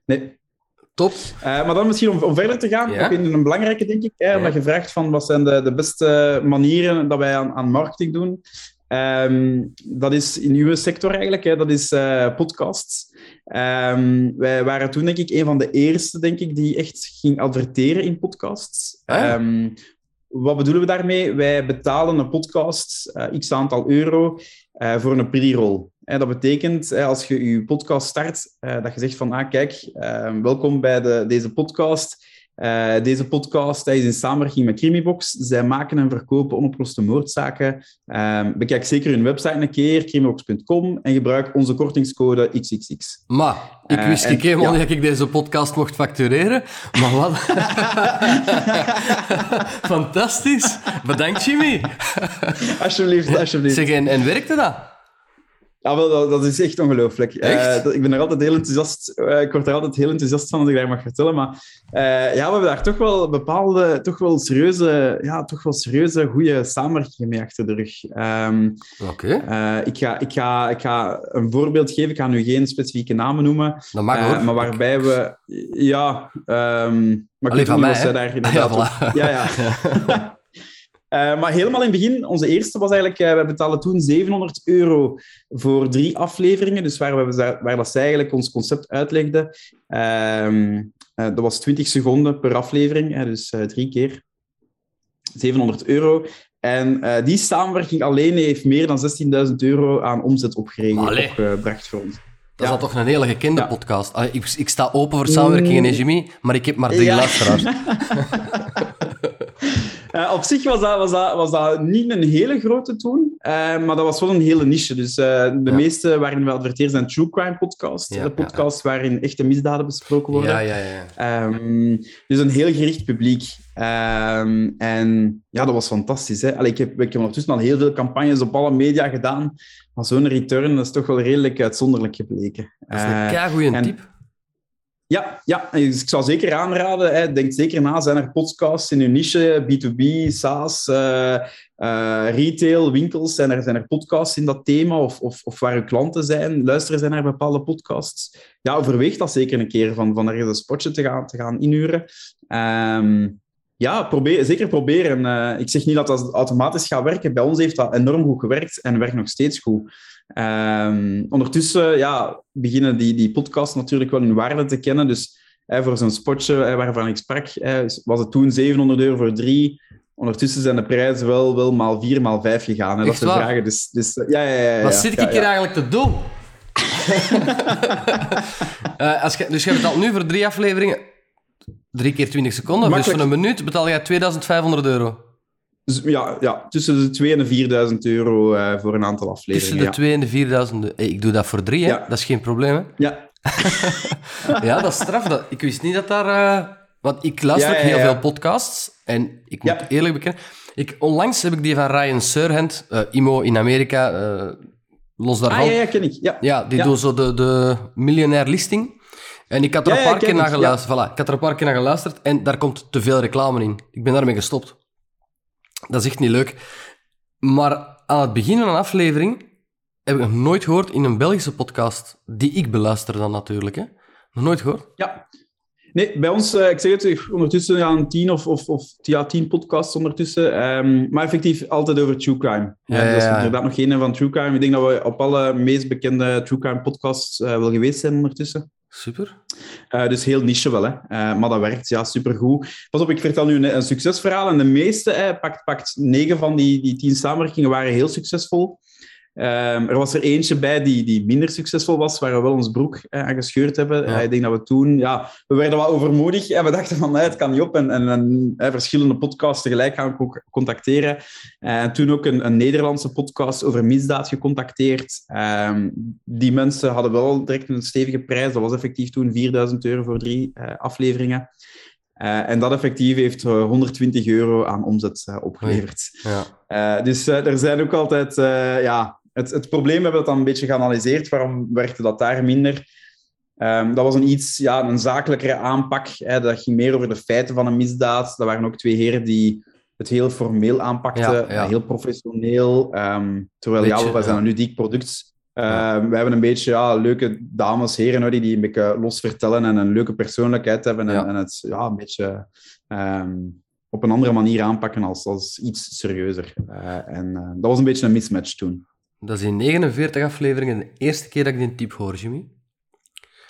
Nee. Top. maar dan misschien om, om verder te gaan, ja. ook een belangrijke, denk ik. Hè, omdat je vraagt van wat zijn de, de beste manieren dat wij aan, aan marketing doen. Um, dat is in uw sector eigenlijk, hè, dat is uh, podcasts. Um, wij waren toen denk ik een van de eerste, denk ik, die echt ging adverteren in podcasts. Ah. Um, wat bedoelen we daarmee? Wij betalen een podcast uh, x aantal euro uh, voor een pre-roll. dat betekent, als je je podcast start, dat je zegt van, ah, kijk, welkom bij de, deze podcast. Uh, deze podcast is in samenwerking met Crimibox. Zij maken en verkopen onoploste moordzaken. Um, bekijk zeker hun website een keer, crimibox.com, en gebruik onze kortingscode XXX. Maar, ik wist uh, helemaal dat ik deze podcast mocht factureren. Maar wat... <laughs> Fantastisch. Bedankt, Jimmy. alsjeblieft, alsjeblieft. Zeg, en, en werkte dat? Ja, wel, dat, dat is echt ongelooflijk. Echt? Uh, ik ben er altijd heel enthousiast. Uh, ik word er altijd heel enthousiast van als ik daar mag vertellen. Maar uh, ja, we hebben daar toch wel bepaalde, toch wel serieuze, ja, toch wel serieuze, goede samenwerkingen mee achter de rug. Um, Oké. Okay. ik, ga, ik, ga, ik ga een voorbeeld geven. Ik ga nu geen specifieke namen noemen. Dat mag hoor. Maar waarbij we, ja, um, maar Allee, ik van mij, daar <laughs> inderdaad. Ja, voilà. ja, ja. <laughs> Uh, maar helemaal in het begin, onze eerste was eigenlijk, uh, we betalen toen 700 euro voor drie afleveringen, dus waar, we, waar dat zij eigenlijk ons concept uitlegden. Uh, dat was 20 seconden per aflevering, dus drie keer 700 euro. En die samenwerking alleen heeft meer dan 16.000 euro aan omzet opgebracht voor ons. Dat is al toch een hele gekende Ja. podcast. Ik, ik sta open voor samenwerkingen, Jimmy, maar ik heb maar drie Ja. luisteraars. <laughs> <laughs> Eh, op zich was dat, was, dat, was dat niet een hele grote toen, eh, maar dat was wel een hele niche. Dus eh, de Ja. meeste waarin we adverteren zijn true crime podcasts. Ja, de podcasts waarin echte misdaden besproken worden. Ja, ja, ja. Ehm, dus een heel gericht publiek. Ehm, en ja, dat was fantastisch. Hè? Allee, ik, heb, ik heb ondertussen al heel veel campagnes op alle media gedaan. Maar zo'n return dat is toch wel redelijk uitzonderlijk gebleken. Dat is een keigoeie tip. Ja, ja, ik zou zeker aanraden. Hè, denk zeker na. Zijn er podcasts in uw niche, B2B, SaaS, eh, eh, retail, winkels? Zijn er, zijn er podcasts in dat thema? Of, of, of waar uw klanten zijn? Luisteren zij naar bepaalde podcasts? Ja, overweeg dat zeker een keer, van, van ergens een spotje te gaan, te gaan inhuren. Ehm, ja, probeer, zeker proberen. Eh, ik zeg niet dat dat automatisch gaat werken. Bij ons heeft dat enorm goed gewerkt en werkt nog steeds goed. Ehm, ondertussen ja, beginnen die, die podcasts natuurlijk wel hun waarde te kennen. Dus hè, voor zo'n spotje hè, waarvan ik sprak, hè, was het toen 700 euro voor drie. Ondertussen zijn de prijzen wel, wel maal vier, maal vijf gegaan. Hè, dat vragen. Dus, dus ja, ja, ja, ja, Wat ja, zit ik ja, hier eigenlijk te doen? <laughs> Eh, als je, dus je betaalt nu voor drie afleveringen drie keer 20 seconden. Dus voor een minuut betaal jij 2500 euro. Dus, ja, ja, tussen de 2 en de 4000 euro eh, voor een aantal Tussen afleveringen. de 2 en de 4000. Hey, ik doe dat voor drie, hè? Ja. dat is geen probleem. Hè? ja. <laughs> Ja, dat is straf. Dat, ik wist niet dat daar... eh, Want ik luister ook heel veel podcasts. En ik moet eerlijk bekennen... Ik, onlangs heb ik die van Ryan Serhant, eh, IMO in Amerika, eh, los daarvan. Ah, ja, ja, ken ik. Ja. Ja, die Ja. doen zo de, de miljonair listing. En ik had er een paar keer naar geluisterd. Voilà, ik had er een paar keer naar geluisterd en daar komt te veel reclame in. Ik ben daarmee gestopt. Dat is echt niet leuk. Maar aan het begin van een aflevering heb ik nog nooit gehoord in een Belgische podcast, die ik beluister dan natuurlijk. Hè. Nog nooit gehoord. Ja. Nee, bij ons, eh, ik zeg het, ondertussen gaan tien of, of, of ja, tien podcasts ondertussen. ehm, maar effectief altijd over true crime. Ja, dat is inderdaad nog geen van true crime. Ik denk dat we op alle meest bekende true crime podcasts eh, wel geweest zijn ondertussen. Super. Eh, dus heel niche wel, hè. Eh, maar dat werkt, ja, supergoed. Pas op, ik vertel nu een, succesverhaal. En de meeste, eh, pakt, pakt negen van die, die tien samenwerkingen, waren heel succesvol. Ehm, er was er eentje bij die, die minder succesvol was, waar we wel ons broek eh, aan gescheurd hebben. Ja. Eh, ik denk dat we toen, ja, we werden wat overmoedig en we dachten van, nee, het kan niet op. En, en, en eh, verschillende podcasts tegelijk gaan co- contacteren. Eh, En toen ook een, een Nederlandse podcast over misdaad gecontacteerd. Ehm, die mensen hadden wel direct een stevige prijs. Dat was effectief toen 4000 euro voor drie eh, afleveringen. Eh, en dat effectief heeft eh, 120 euro aan omzet eh, opgeleverd. Ja. Eh, dus eh, er zijn ook altijd... eh, ja, het, het probleem hebben we dan een beetje geanalyseerd. Waarom werkte dat daar minder? Ehm, dat was een iets ja, een zakelijkere aanpak. Hè. Dat ging meer over de feiten van een misdaad. Dat waren ook twee heren die het heel formeel aanpakten. Ja, ja. eh, Heel professioneel. Ehm, terwijl ja, Beetje, wij zijn ja. een ludiek product. Ehm, Ja. We hebben een beetje ja, leuke dames, heren hoor, die, die een beetje los vertellen en een leuke persoonlijkheid hebben. En, Ja. en het ja, een beetje op een andere manier aanpakken als, als iets serieuzer. Eh, en eh, dat was een beetje een mismatch toen. Dat is in 49 afleveringen de eerste keer dat ik die type hoor, Jimmy.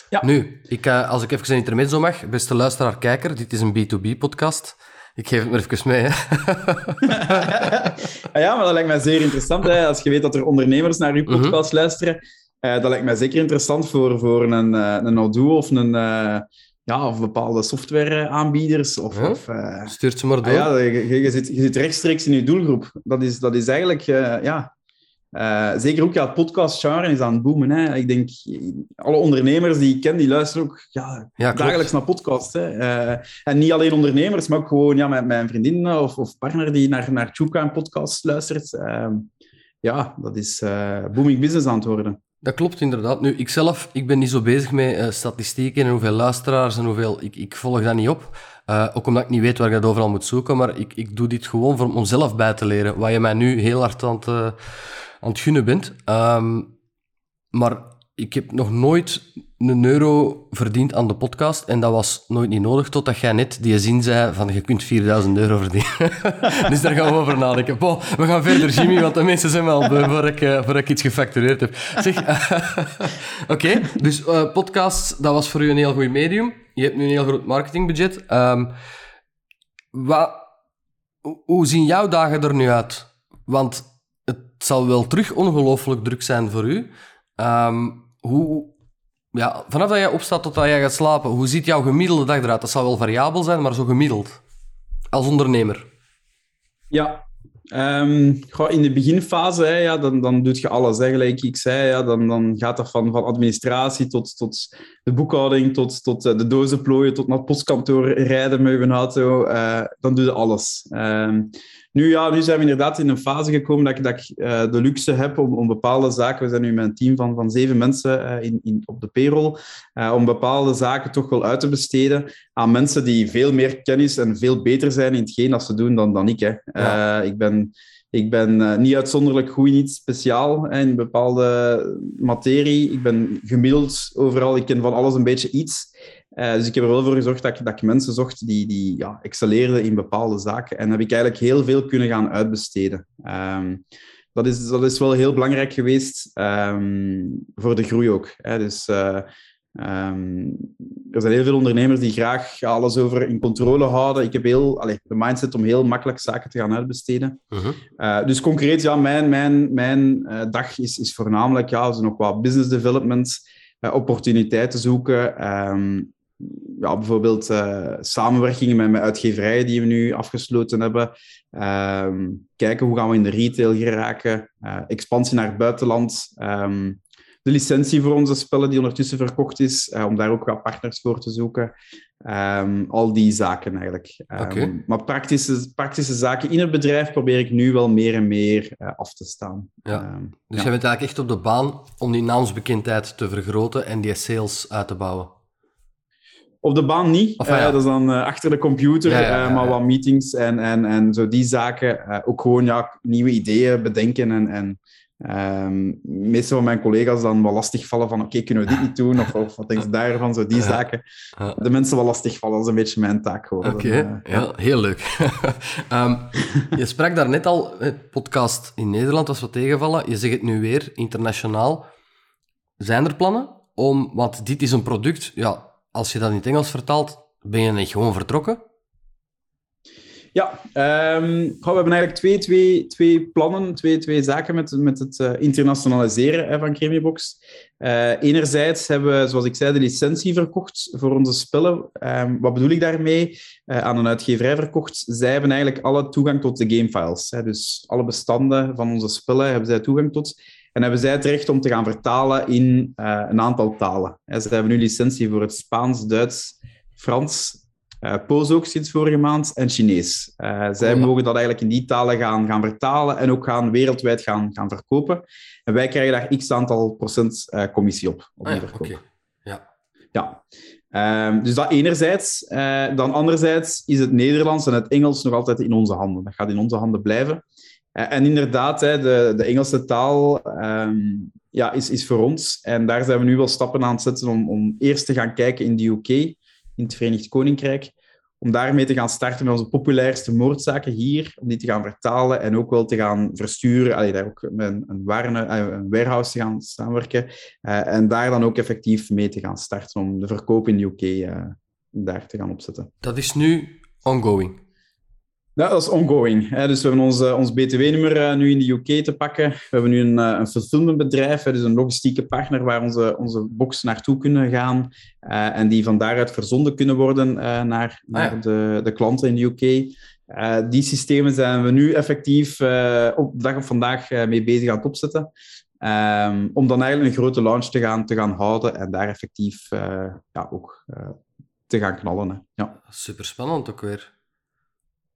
Ja. Nu, ik, eh, als ik even een intermezzo mag, beste luisteraar, kijker, dit is een B2B-podcast. Ik geef het maar even mee. Hè. <laughs> Ah ja, maar dat lijkt mij zeer interessant. Hè? Als je weet dat er ondernemers naar uw Mhm. podcast luisteren, eh, dat lijkt mij zeker interessant voor, voor een, eh, een Odoo of een, eh, ja, of bepaalde softwareaanbieders. Of, Ja? of, eh, Stuurt ze maar ah door. ja, je, je, je zit, je zit rechtstreeks in je doelgroep. Dat is, dat is eigenlijk, eh, ja... eh, zeker ook, ja, het podcast-genre is aan het boomen. Hè. Ik denk, alle ondernemers die ik ken, die luisteren ook ja, dagelijks naar podcasts. Hè. Eh, en niet alleen ondernemers, maar ook gewoon ja, mijn, mijn vriendin of, of partner die naar, naar Chuka een podcast luistert. Eh, ja, dat is eh, booming business aan het worden. Dat klopt inderdaad. Nu, ik zelf, ik ben niet zo bezig met statistieken en hoeveel luisteraars en hoeveel... Ik, ik volg dat niet op. Ook omdat ik niet weet waar ik dat overal moet zoeken. Maar ik, ik doe dit gewoon voor, om zelf bij te leren. Wat je mij nu heel hard aan het, aan het gunnen bent. Ehm, maar ik heb nog nooit een euro verdiend aan de podcast. En dat was nooit niet nodig, totdat jij net die zin zei van je kunt 4000 euro verdienen. <laughs> dus daar gaan we over nadenken. Bon, we gaan verder, Jimmy, want de mensen zijn wel beu voor ik, eh, voor ik iets gefactureerd heb. Zeg, <laughs> oké, dus eh podcasts, dat was voor u een heel goed medium. Je hebt nu een heel groot marketingbudget. Ehm, wat, hoe zien jouw dagen er nu uit? Want het zal wel terug ongelooflijk druk zijn voor u. Ehm, hoe, ja, vanaf dat jij opstaat tot dat jij gaat slapen, hoe ziet jouw gemiddelde dag eruit? Dat zal wel variabel zijn, maar zo gemiddeld. Als ondernemer. Ja, goh, in de beginfase, hè, ja, dan, dan doe je alles. Hè, gelijk ik zei, ja, dan, dan gaat dat van, van administratie tot, tot de boekhouding, tot, tot eh, de dozen plooien, tot naar het postkantoor rijden met je auto. eh, dan doe je alles. Ehm, nu, ja, nu zijn we inderdaad in een fase gekomen dat ik, dat ik eh, de luxe heb om, om bepaalde zaken... We zijn nu met een team van, van zeven mensen eh, in, in, op de payroll. eh, om bepaalde zaken toch wel uit te besteden aan mensen die veel meer kennis en veel beter zijn in hetgeen dat ze doen dan, dan ik. Hè. Ja. Ik ben, ik ben niet uitzonderlijk goed in iets speciaal hè, in bepaalde materie. Ik ben gemiddeld overal. Ik ken van alles een beetje iets. Eh, dus ik heb er wel voor gezorgd dat ik, dat ik mensen zocht die, die ja, excelleerden in bepaalde zaken. En heb ik eigenlijk heel veel kunnen gaan uitbesteden. Ehm, dat, is, dat is wel heel belangrijk geweest ehm, voor de groei ook. Hè. Dus eh, ehm, er zijn heel veel ondernemers die graag alles over in controle houden. Ik heb heel, allez, de mindset om heel makkelijk zaken te gaan uitbesteden. Mhm. Uh, dus concreet, ja, mijn, mijn, mijn dag is, is voornamelijk ja, nog wat business development, opportuniteiten zoeken. Ja, bijvoorbeeld uh, samenwerkingen met, met uitgeverijen die we nu afgesloten hebben. Um, kijken hoe gaan we in de retail geraken. Uh, expansie naar het buitenland. Um, de licentie voor onze spellen die ondertussen verkocht is, uh, om daar ook wat partners voor te zoeken. Um, al die zaken eigenlijk. Okay. Maar praktische, praktische zaken in het bedrijf probeer ik nu wel meer en meer af te staan. Ja. Dus ja. jij bent eigenlijk echt op de baan om die naamsbekendheid te vergroten en die sales uit te bouwen? Op de baan niet. Enfin, ja. uh, dat is dan uh, achter de computer, ja, maar wat meetings en, en, en zo die zaken. eh, ook gewoon ja, nieuwe ideeën bedenken en... en Um, meeste van mijn collega's dan wel lastig vallen van oké, okay, kunnen we dit niet doen? Of, of wat denk je daarvan? Zo die ja. zaken. De mensen wel lastig vallen, dat is een beetje mijn taak geworden. Oké, okay. uh, ja, heel leuk. um, <laughs> je sprak daar net al, het podcast in Nederland was wat tegenvallen. Je zegt het nu weer, internationaal. Zijn er plannen om, want dit is een product, ja, als je dat in het Engels vertaalt, ben je niet gewoon vertrokken? Ja, um, we hebben eigenlijk twee, twee, twee plannen, twee, twee zaken met, met het uh, internationaliseren hè, van Cremiebox. Uh, enerzijds hebben we, zoals ik zei, de licentie verkocht voor onze spellen. Um, wat bedoel ik daarmee? Uh, aan een uitgeverij verkocht. Zij hebben eigenlijk alle toegang tot de gamefiles. Hè, dus alle bestanden van onze spellen hebben zij toegang tot. En hebben zij het recht om te gaan vertalen in een aantal talen. Ze hebben nu licentie voor het Spaans, Duits, Frans, uh, Poos ook sinds vorige maand en Chinees. Uh, zij oh, ja. mogen dat eigenlijk in die talen gaan, gaan vertalen en ook gaan wereldwijd gaan, gaan verkopen. En wij krijgen daar x aantal procent commissie op, op ah, die ja, verkoop. Okay. Ja. ja. Um, dus dat enerzijds. dan anderzijds is het Nederlands en het Engels nog altijd in onze handen. Dat gaat in onze handen blijven. En inderdaad, de, Engelse taal um, ja, is, is voor ons. En daar zijn we nu wel stappen aan het zetten om, eerst te gaan kijken in de UK in het Verenigd Koninkrijk, om daarmee te gaan starten met onze populairste moordzaken hier, om die te gaan vertalen en ook wel te gaan versturen, allee, daar ook met een, een, warne, een warehouse te gaan samenwerken uh, en daar dan ook effectief mee te gaan starten om de verkoop in de UK daar te gaan opzetten. Dat is nu ongoing? Ja, dat is ongoing. Hè. Dus we hebben ons, ons BTW-nummer nu in de UK te pakken. We hebben nu een, een fulfillmentbedrijf, dus een logistieke partner waar onze, onze box naartoe kunnen gaan en die van daaruit verzonden kunnen worden naar, naar ah, de, de klanten in de UK. Uh, die systemen zijn we nu effectief uh, op dag op vandaag uh, mee bezig aan het opzetten. Um, om dan eigenlijk een grote launch te gaan, te gaan houden en daar effectief ja, ook te gaan knallen. Hè. Ja. Super spannend ook weer.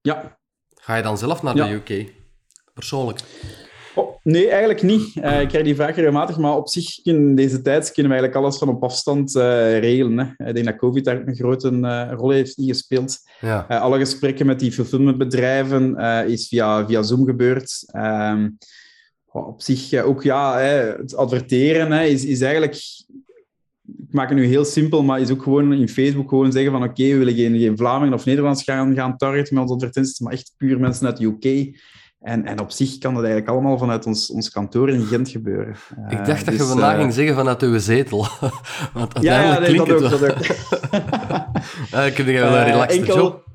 Ja. Ga je dan zelf naar de UK? Persoonlijk? Oh, nee, eigenlijk niet. Uh, ik krijg die vraag regelmatig, maar op zich in deze tijd kunnen we eigenlijk alles van op afstand uh, regelen. Hè. Ik denk dat COVID daar een grote uh, rol heeft gespeeld. Ja. alle gesprekken met die fulfillmentbedrijven is via, via Zoom gebeurd. Um, op zich ook, ja, hè, het adverteren hè, is, is eigenlijk... Ik maak het nu heel simpel, maar is ook gewoon in Facebook gewoon zeggen van oké, we willen geen, geen Vlamingen of Nederlands gaan, gaan targeten met onze advertenties, maar echt puur mensen uit de UK. En, en op zich kan dat eigenlijk allemaal vanuit ons, ons kantoor in Gent gebeuren. Ik dacht dat je dus, vandaag uh, ging zeggen vanuit uw zetel. <laughs> Want uiteindelijk ja, ja nee, klinkt dat het ook. wel. Dat ook. uh, kun je wel een relaxed enkel, job?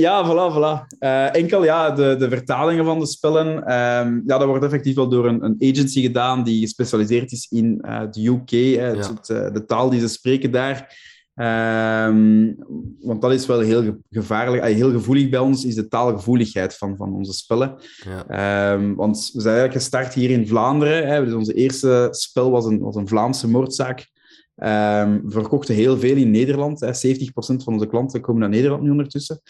Ja, voilà, voilà. Uh, enkel ja, de, de vertalingen van de spellen, um, ja, dat wordt effectief wel door een, een agency gedaan die gespecialiseerd is in de UK. Hè, ja. het, de taal die ze spreken daar. Um, want dat is wel heel gevaarlijk, heel gevoelig bij ons, is de taalgevoeligheid van, van onze spellen. Ja. Um, want we zijn eigenlijk gestart hier in Vlaanderen. Hè. Dus onze eerste spel was een, was een Vlaamse moordzaak. Um, we verkochten heel veel in Nederland. Hè. 70% van onze klanten komen naar Nederland nu ondertussen.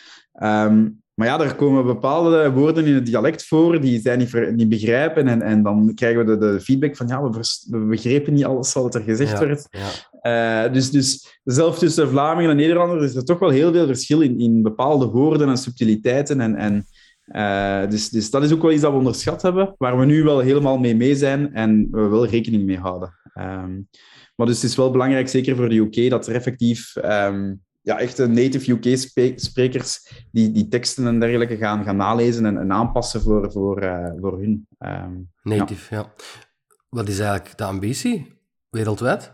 Maar ja, er komen bepaalde woorden in het dialect voor die zij niet, niet begrijpen. En, en dan krijgen we de, de feedback van ja, we, we, begrepen niet alles wat er gezegd werd. Ja. Uh, dus, dus zelf tussen Vlamingen en Nederlanders is er toch wel heel veel verschil in, in bepaalde woorden en subtiliteiten. En, en, uh, dus, dus dat is ook wel iets dat we onderschat hebben, waar we nu wel helemaal mee mee zijn en we wel rekening mee houden. Um, maar dus het is wel belangrijk, zeker voor de UK, dat er effectief... Um, ja, echte native UK-sprekers die, die teksten en dergelijke gaan, gaan nalezen en, en aanpassen voor, voor, uh, voor hun. Um, native, ja. ja. Wat is eigenlijk de ambitie wereldwijd?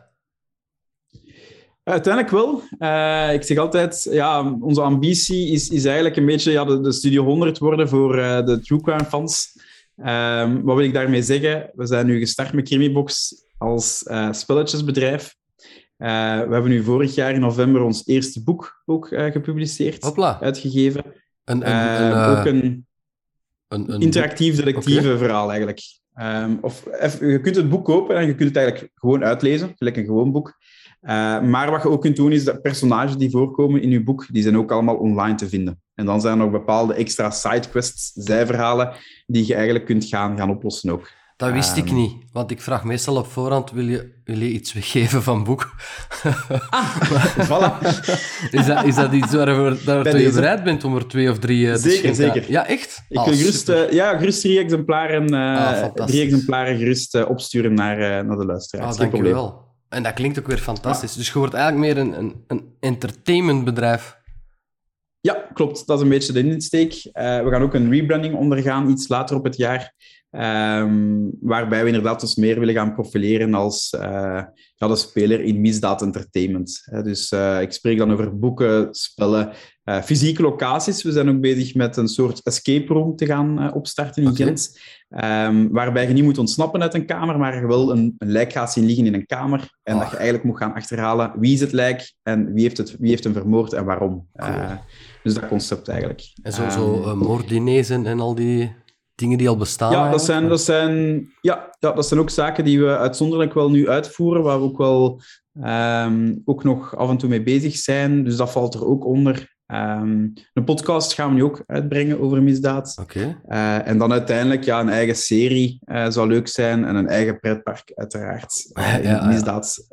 Uiteindelijk wel. Uh, ik zeg altijd, ja, onze ambitie is, is eigenlijk een beetje ja, de, de Studio 100 worden voor uh, de True Crime fans. Um, wat wil ik daarmee zeggen? We zijn nu gestart met Crimibox als uh, spelletjesbedrijf. Uh, we hebben nu vorig jaar in november ons eerste boek ook uh, gepubliceerd, Hopla. uitgegeven. Een, een, een, ook een, een interactief detectieve okay. verhaal eigenlijk. Um, of, je kunt het boek kopen en je kunt het eigenlijk gewoon uitlezen, gelijk een gewoon boek. maar wat je ook kunt doen, is dat personages die voorkomen in je boek, die zijn ook allemaal online te vinden. En dan zijn er nog bepaalde extra sidequests, zijverhalen, die je eigenlijk kunt gaan, gaan oplossen ook. Dat wist um, ik niet, want ik vraag meestal op voorhand, wil je, wil je iets weggeven van boek? Ah, <laughs> voilà. <laughs> is, dat, is dat iets waar je, je bereid bent om er twee of drie uh, te Zeker, zeker. Ja, echt? Ik oh, wil gerust, uh, ja, gerust drie exemplaren, uh, ah, drie exemplaren gerust opsturen naar, naar de luisteraars. Ah, dank je wel. En dat klinkt ook weer fantastisch. Ja. Dus je wordt eigenlijk meer een, een, een entertainmentbedrijf. Ja, klopt. Dat is een beetje de insteek. we gaan ook een rebranding ondergaan, iets later op het jaar. Um, waarbij we inderdaad dus meer willen gaan profileren als uh, ja, de speler in misdaad entertainment. dus uh, ik spreek dan over boeken, spellen, uh, fysieke locaties. We zijn ook bezig met een soort escape room te gaan opstarten in okay. Gent. Um, waarbij je niet moet ontsnappen uit een kamer, maar je wel een, een lijk gaat zien liggen in een kamer. En oh. dat je eigenlijk moet gaan achterhalen wie is het lijk en wie heeft, het, wie heeft hem vermoord en waarom. Cool. dus dat concept eigenlijk. En zo, zo en, en al die dingen die al bestaan? Ja, dat zijn, dat, zijn, ja, ja, dat zijn ook zaken die we uitzonderlijk wel nu uitvoeren, waar we ook wel um, ook nog af en toe mee bezig zijn. Dus dat valt er ook onder. Um, een podcast gaan we nu ook uitbrengen over misdaad. Okay. Uh, en dan uiteindelijk ja, een eigen serie uh, zou leuk zijn en een eigen pretpark, uiteraard. Uh, <laughs> ja, ja, misdaad,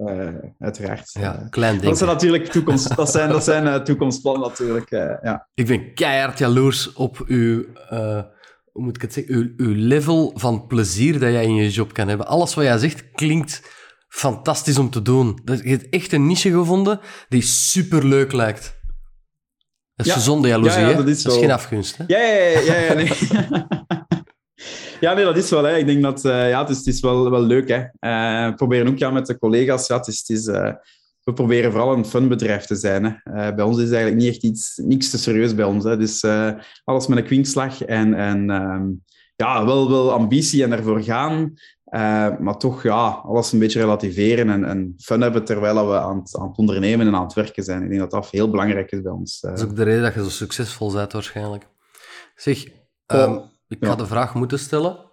uiteraard. Ja, klein ding. Dat zijn natuurlijk toekomst, <laughs> dat zijn, dat zijn toekomstplannen natuurlijk. ja. Ik ben keihard jaloers op uw hoe moet ik het zeggen, uw, uw level van plezier dat jij in je job kan hebben. Alles wat jij zegt klinkt fantastisch om te doen. Je hebt echt een niche gevonden die superleuk lijkt. Dat is ja. gezonde jaloezie, ja, ja, dat, is, dat is, geen afgunst. Hè? Ja, ja, ja, ja, nee. <laughs> ja, nee, dat is wel. Hè. Ik denk dat uh, ja, het, is, het is wel, wel leuk. Hè. Uh, proberen ook ja, met de collega's. Ja, het is, het is uh, we proberen vooral een fun bedrijf te zijn. Hè. Eh, bij ons is eigenlijk niet echt iets, niks te serieus bij ons. Hè. Dus uh, alles met een kwinkslag en, en ehm, ja, wel, wel ambitie en ervoor gaan. Uh, maar toch, ja, alles een beetje relativeren en, en fun hebben terwijl we aan het, aan het, ondernemen en aan het werken zijn. Ik denk dat dat heel belangrijk is bij ons. Dat is ook de reden dat je zo succesvol bent waarschijnlijk. Zeg, um, ik ja. ga de vraag moeten stellen.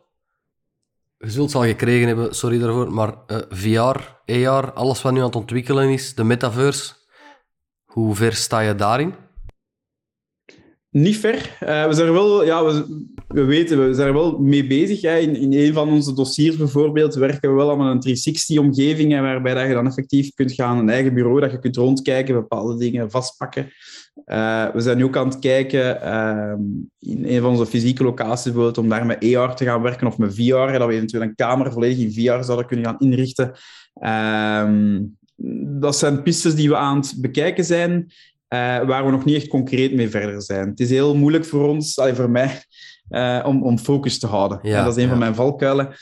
Je zult al gekregen hebben, sorry daarvoor, maar uh, VR, AR, alles wat nu aan het ontwikkelen is, de metaverse, hoe ver sta je daarin? Niet ver. Uh, we zijn er wel, ja, we, we, weten, we zijn er wel mee bezig. Hè. In, in een van onze dossiers bijvoorbeeld werken we wel aan een 360-omgeving, waarbij dat je dan effectief kunt gaan, een eigen bureau, dat je kunt rondkijken, bepaalde dingen vastpakken. Uh, we zijn nu ook aan het kijken uh, in een van onze fysieke locaties bijvoorbeeld, om daar met AR te gaan werken of met VR, dat we eventueel een kamer volledig in VR zouden kunnen gaan inrichten. Uh, dat zijn pistes die we aan het bekijken zijn, eh, waar we nog niet echt concreet mee verder zijn. Het is heel moeilijk voor ons, allee, voor mij, eh, om, om focus te houden. Ja, en dat is een ja. van mijn valkuilen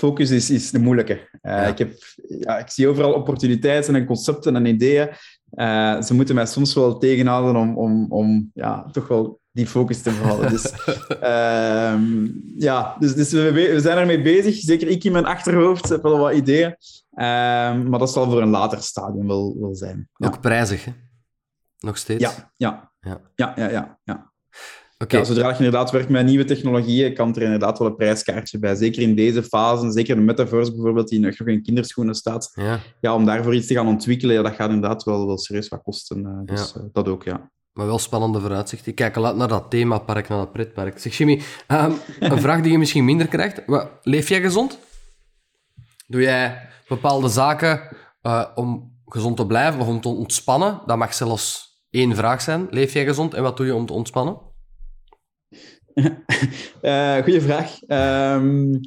focus is, is de moeilijke. Uh, ja. ik, heb, ja, ik zie overal opportuniteiten en concepten en ideeën. Uh, ze moeten mij soms wel tegenhouden om, om, om ja, toch wel die focus te behouden. Dus, uh, <laughs> ja, dus, dus we, we, zijn ermee bezig. Zeker ik in mijn achterhoofd heb wel wat ideeën. Ehm, maar dat zal voor een later stadium wel, wel zijn. Ook prijzig, hè? Nog steeds? Ja, ja. ja. ja, ja, ja, ja. Okay. Ja, zodra je inderdaad werkt met nieuwe technologieën, kan er inderdaad wel een prijskaartje bij. Zeker in deze fase, zeker de metaverse bijvoorbeeld, die nog in kinderschoenen staat. Ja. ja om daarvoor iets te gaan ontwikkelen, ja, dat gaat inderdaad wel, wel serieus wat kosten. Uh, dus ja. uh, dat ook, ja. Maar wel spannende vooruitzicht. Ik kijk al naar dat themapark, naar dat pretpark. Zeg Jimmy, um, een <laughs> vraag die je misschien minder krijgt. Leef jij gezond? Doe jij bepaalde zaken uh, om gezond te blijven of om te ontspannen? Dat mag zelfs één vraag zijn. Leef jij gezond en wat doe je om te ontspannen? Uh, goeie vraag. Um,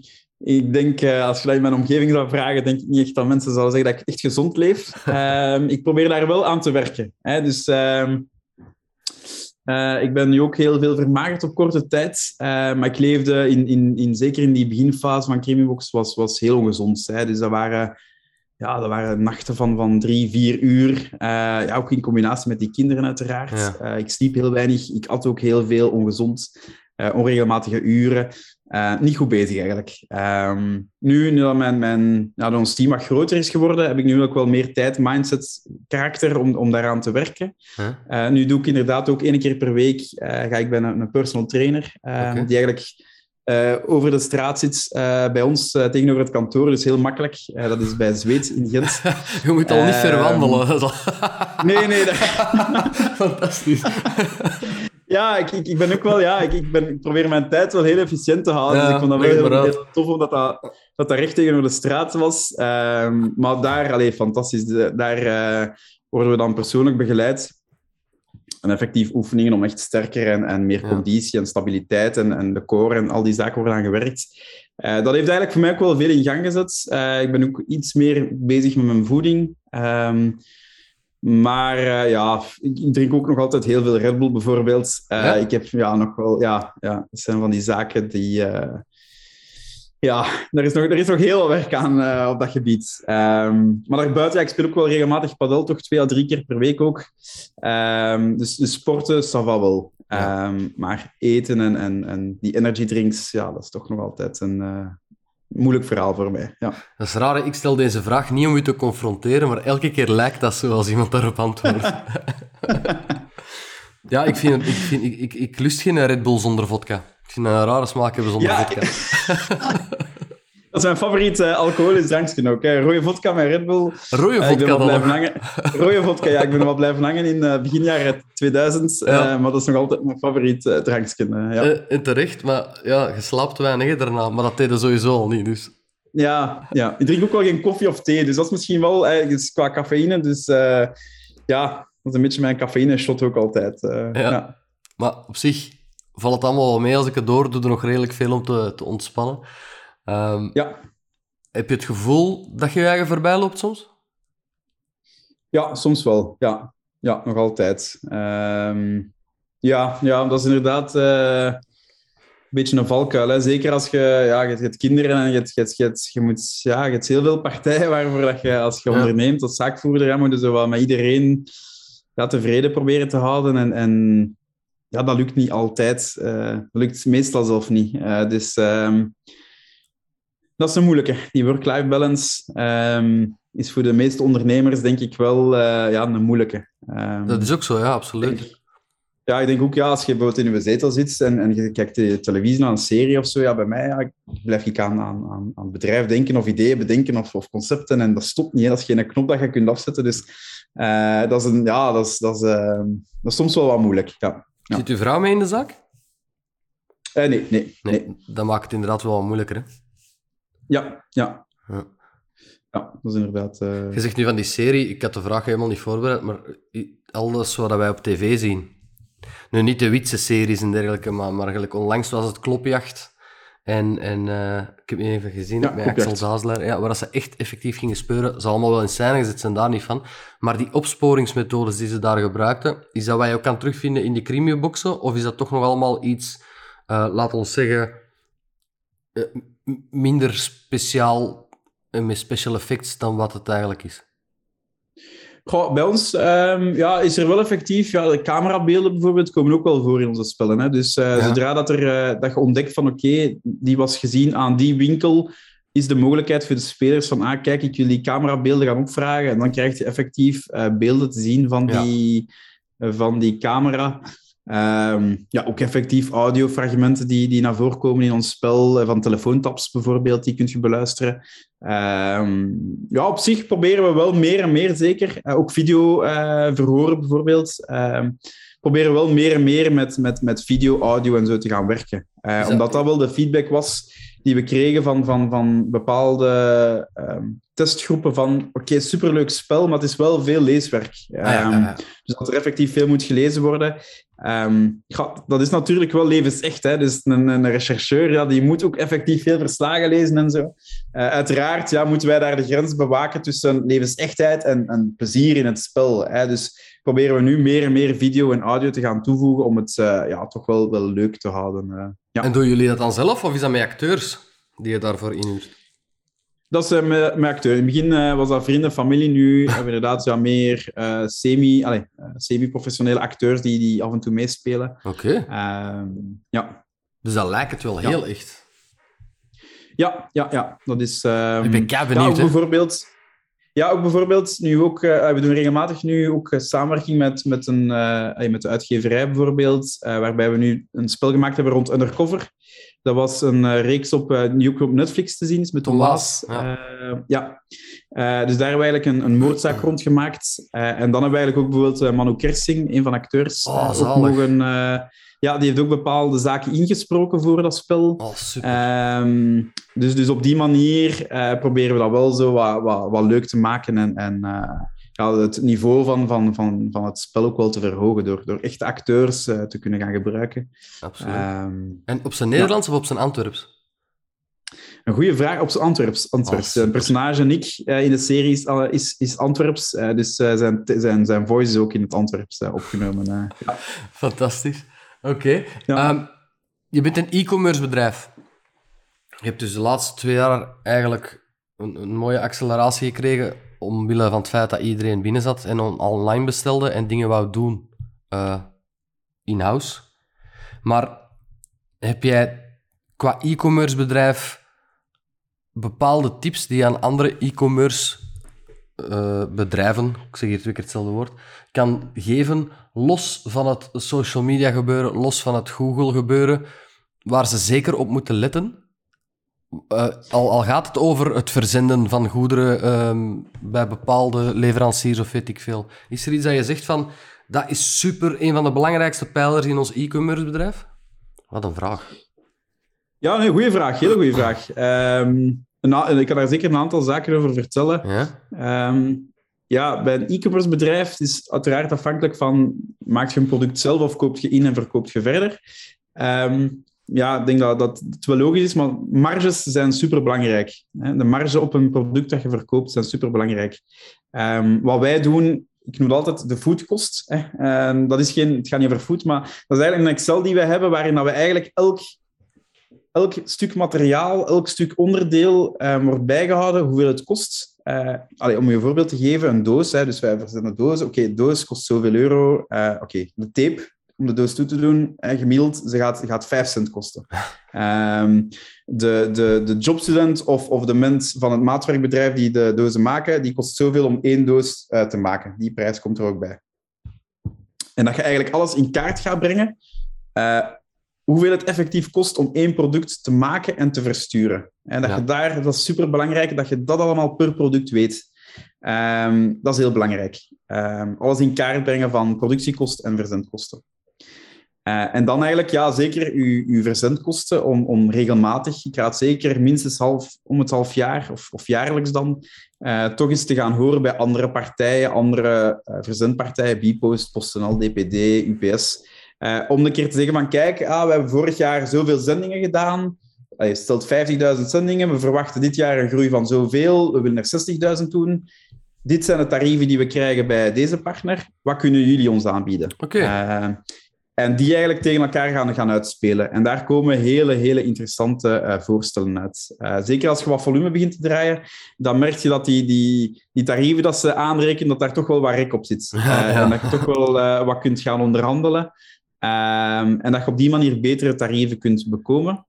ik denk, uh, als je dat in mijn omgeving zou vragen, denk ik niet echt dat mensen zouden zeggen dat ik echt gezond leef. Um, ik probeer daar wel aan te werken. Hè. Dus um, uh, ik ben nu ook heel veel vermagerd op korte tijd. maar ik leefde, in, in, in, zeker in die beginfase van Creamybox, was, was heel ongezond. Hè. Dus dat waren, ja, dat waren nachten van, van drie, vier uur. ja, ook in combinatie met die kinderen uiteraard. Ja. ik sliep heel weinig. Ik at ook heel veel ongezond. Uh, onregelmatige uren. Uh, niet goed bezig eigenlijk. Um, nu, nu dat mijn, mijn, ja, ons team wat groter is geworden, heb ik nu ook wel meer tijd, mindset, karakter om, om daaraan te werken. Huh? Uh, nu doe ik inderdaad ook één keer per week ga ik bij een, een personal trainer, okay. die eigenlijk over de straat zit bij ons tegenover het kantoor. Dus heel makkelijk. dat is bij Zweed in Gent. <laughs> Je moet al niet ver wandelen. nee, nee. Dat... <laughs> Fantastisch. <laughs> Ja, ik, ik, ik, ben ook wel... Ja, ik, ik, ben, ik probeer mijn tijd wel heel efficiënt te houden. Ja, dus ik vond dat wel heel, heel, tof, omdat dat, dat dat recht tegenover de straat was. Um, maar daar, allee, fantastisch. Daar uh, worden we dan persoonlijk begeleid. En effectief oefeningen om echt sterker en, en meer ja. conditie en stabiliteit en, en de core en al die zaken worden aan gewerkt. Uh, dat heeft eigenlijk voor mij ook wel veel in gang gezet. Uh, ik ben ook iets meer bezig met mijn voeding. Um, maar uh, ja, ik drink ook nog altijd heel veel Red Bull bijvoorbeeld. Uh, ja? Ik heb ja, nog wel, ja, ja, dat zijn van die zaken die. Uh, ja, er is, nog, er is nog heel veel werk aan op dat gebied. Um, maar daarbuiten, ja, ik speel ook wel regelmatig padel, toch twee à drie keer per week ook. Um, dus, dus sporten, va wel. Ja. Um, maar eten en, en, en die energy drinks, ja, dat is toch nog altijd een, moeilijk verhaal voor mij. Ja. Dat is raar, ik stel deze vraag niet om u te confronteren, maar elke keer lijkt dat zo als iemand daarop antwoordt. <laughs> ja, ik, vind, ik, vind, ik, ik, ik lust geen Red Bull zonder vodka. Ik vind een rare smaak hebben zonder ja, vodka. <laughs> Dat is mijn favoriet uh, alcoholisch drankje ook. Hè. Rode vodka met Red Bull. Rode uh, vodka dan hangen. Rode vodka, ja. Ik ben nog wel blijven hangen in uh, begin jaren 2000. Ja. maar dat is nog altijd mijn favoriet drankje. ja. terecht, maar ja, je slaapt weinig daarna. Maar dat deden sowieso al niet, dus... Ja, ja, ik drink ook wel geen koffie of thee. Dus dat is misschien wel eigenlijk qua cafeïne. Dus ja, dat is een beetje mijn cafeïne-shot ook altijd. Ja. ja. Maar op zich valt het allemaal wel mee. Als ik het door doe, er nog redelijk veel om te, te ontspannen. Um, ja. Heb je het gevoel dat je je eigen voorbij loopt soms? Ja, soms wel. Ja, ja nog altijd. Um, ja, ja, dat is inderdaad... Uh, beetje een valkuil. Hè? Zeker als je, ja, je hebt kinderen en je, hebt, je, hebt, je, hebt, je moet, ja, je hebt heel veel partijen waarvoor dat je, als je Ja. onderneemt als zaakvoerder, ja, moet je zo wel met iedereen ja, tevreden proberen te houden. En, en ja, dat lukt niet altijd. Eh, dat lukt meestal zelf niet. Eh, dus ehm, dat is een moeilijke. Die work-life balance ehm, is voor de meeste ondernemers denk ik wel eh, ja, een moeilijke. Ehm, Dat is ook zo, ja, absoluut. ja, ik denk ook, ja, als je bijvoorbeeld in je zetel zit en, en je kijkt de televisie naar een serie of zo, ja, bij mij ja, blijf ik aan, aan, aan, aan het bedrijf denken of ideeën bedenken of, of concepten en dat stopt niet. Hè. Dat is geen knop dat je kunt afzetten. Dus eh, dat, is een, ja, dat, is, dat, is, eh, dat is soms wel wat moeilijk. Ja. Ja. Zit uw vrouw mee in de zaak? Eh, nee, nee, nee. Nee, dat maakt het inderdaad wel wat moeilijker. Hè? Ja, ja. Ja. Ja, dat is inderdaad... eh, Je zegt nu van die serie, ik had de vraag helemaal niet voorbereid, maar alles wat wij op tv zien. Nu, niet de Witse series en dergelijke, maar, maar eigenlijk onlangs was het Klopjacht. En, en eh, ik heb het even gezien Ja, met Axel. Dazelaar, ja, waar dat ze echt effectief gingen speuren. Ze allemaal wel in scène gezet, zijn daar niet van. Maar die opsporingsmethodes die ze daar gebruikten, is dat wat je ook kan terugvinden in die crimiboxen? Of is dat toch nog allemaal iets, eh laat ons zeggen, eh, minder speciaal en met special effects dan wat het eigenlijk is? Goh, bij ons ehm, ja, is er wel effectief... Ja, de camerabeelden bijvoorbeeld komen ook wel voor in onze spellen. Hè? Dus eh, Ja. zodra dat, er, eh, dat je ontdekt van oké, die was gezien aan die winkel, is de mogelijkheid voor de spelers van ah, kijk, ik wil die camerabeelden gaan opvragen. En dan krijg je effectief eh, beelden te zien van Ja. die, van die camera. Ehm, ja, ook effectief audiofragmenten die, die naar voren komen in ons spel, eh, van telefoontaps bijvoorbeeld, die kun je beluisteren. Ehm, ja, op zich proberen we wel meer en meer, zeker. Eh, ook video eh, verhoren bijvoorbeeld. Ehm, proberen we wel meer en meer met, met, met video, audio en zo te gaan werken. Omdat dat wel de feedback was die we kregen van, van, van bepaalde testgroepen van oké, superleuk spel, maar het is wel veel leeswerk. Ah, ja, ja, Ehm, dus dat er effectief veel moet gelezen worden. Ehm, ja, dat is natuurlijk wel levensecht. Hè? Dus een, een rechercheur ja, die moet ook effectief veel verslagen lezen en zo. Eh, uiteraard ja, moeten wij daar de grens bewaken tussen levensechtheid en, en plezier in het spel. Hè? Dus proberen we nu meer en meer video en audio te gaan toevoegen om het eh, ja, toch wel, wel leuk te houden. eh. ja. En doen jullie dat dan zelf of is dat met acteurs die je daarvoor inhuurt? Dat is eh, met acteur. In het begin eh, was dat vrienden, familie. Nu <laughs> hebben we inderdaad ja, meer eh, semi, allee, eh, semi-professionele acteurs die, die af en toe meespelen. Oké. Ehm, ja. Dus dat lijkt het wel Ja. heel echt. Ja, ja, ja, dat is... ehm, Ik ben kei ja, benieuwd, ook hè. bijvoorbeeld... Ja, ook bijvoorbeeld nu ook... we doen regelmatig nu ook samenwerking met, met, een, met de uitgeverij bijvoorbeeld, waarbij we nu een spel gemaakt hebben rond Undercover. Dat was een eh, reeks op, eh, die ook op Netflix te zien is, met Tom. Waas, ja. Eh, ja. Eh, dus daar hebben we eigenlijk een, een moordzaak rondgemaakt. Eh, en dan hebben we eigenlijk ook bijvoorbeeld eh, Manu Kersing, een van de acteurs, Oh, eh, ook mogen... eh, ja, die heeft ook bepaalde zaken ingesproken voor dat spel. Oh, super. Ehm, dus, dus op die manier eh, proberen we dat wel zo wat, wat, wat leuk te maken en, en eh, ja, het niveau van, van, van, van het spel ook wel te verhogen door, door echte acteurs eh, te kunnen gaan gebruiken. Absoluut. Ehm, en op zijn Nederlands of op zijn Antwerps? een goede vraag op zijn Antwerps. Antwerps. Oh. Een personage, Nick, eh, in de serie is, eh, is, is Antwerps. eh, dus eh, zijn, zijn, zijn voice is ook in het Antwerps eh, opgenomen. eh. Ja. <laughs> Fantastisch. Oké. Ja. Ehm, je bent een e-commerce bedrijf. Je hebt dus de laatste twee jaar eigenlijk een, een mooie acceleratie gekregen omwille van het feit dat iedereen binnen zat en on- online bestelde en dingen wou doen eh, in-house. Maar heb jij qua e-commerce bedrijf bepaalde tips die je aan andere e-commerce eh, bedrijven, ik zeg hier twee keer hetzelfde woord, kan geven, los van het social media gebeuren, los van het Google gebeuren, waar ze zeker op moeten letten? Eh, al, al gaat het over het verzenden van goederen ehm, bij bepaalde leveranciers of weet ik veel. Is er iets dat je zegt van, dat is super, een van de belangrijkste pijlers in ons e-commerce bedrijf? Wat een vraag. Ja, nee, goede vraag. Hele goede vraag. Ehm, een ik kan daar zeker een aantal zaken over vertellen. Ja? Ehm, ja, bij een e-commerce bedrijf het is uiteraard afhankelijk van... Maak je een product zelf of koopt je in en verkoopt je verder? Ehm, ja, ik denk dat, dat het wel logisch is, maar marges zijn superbelangrijk. De marge op een product dat je verkoopt zijn superbelangrijk. Ehm, wat wij doen... Ik noem altijd de foodkost. Ehm, dat is geen, het gaat niet over food, maar dat is eigenlijk een Excel die we hebben waarin dat we eigenlijk elk elk stuk materiaal, elk stuk onderdeel um, wordt bijgehouden, hoeveel het kost. Allee, om je een voorbeeld te geven, een doos. Hè, dus wij verzenden een doos. Oké, doos kost zoveel euro. Uh, Oké, de tape om de doos toe te doen, hè, gemiddeld, ze gaat, gaat 5 cent kosten. Um, <laughs> de, de, de jobstudent of, of de mens van het maatwerkbedrijf die de dozen maken, die kost zoveel om één doos uh, te maken. Die prijs komt er ook bij. En dat je eigenlijk alles in kaart gaat brengen, uh, hoeveel het effectief kost om één product te maken en te versturen. En dat, ja. je daar, dat is super belangrijk, dat je dat allemaal per product weet. Um, dat is heel belangrijk. Um, alles in kaart brengen van productiekosten en verzendkosten. Uh, en dan eigenlijk, ja, zeker uw, uw verzendkosten om, om regelmatig, ik raad zeker minstens half, om het half jaar of, of jaarlijks dan, uh, toch eens te gaan horen bij andere partijen, andere uh, verzendpartijen, Bpost, PostNL, DPD, UPS, om een keer te zeggen van, kijk, ah, we hebben vorig jaar zoveel zendingen gedaan, je stelt 50.000 zendingen, we verwachten dit jaar een groei van zoveel, we willen er 60.000 doen. Dit zijn de tarieven die we krijgen bij deze partner. Wat kunnen jullie ons aanbieden? Okay. En die eigenlijk tegen elkaar gaan, gaan uitspelen. En daar komen hele, hele interessante uh, voorstellen uit. Uh, zeker als je wat volume begint te draaien, dan merk je dat die, die, die tarieven dat ze aanrekenen, dat daar toch wel wat rek op zit. Uh, <laughs> ja, ja. En dat je toch wel wat kunt gaan onderhandelen. Ehm, en dat je op die manier betere tarieven kunt bekomen.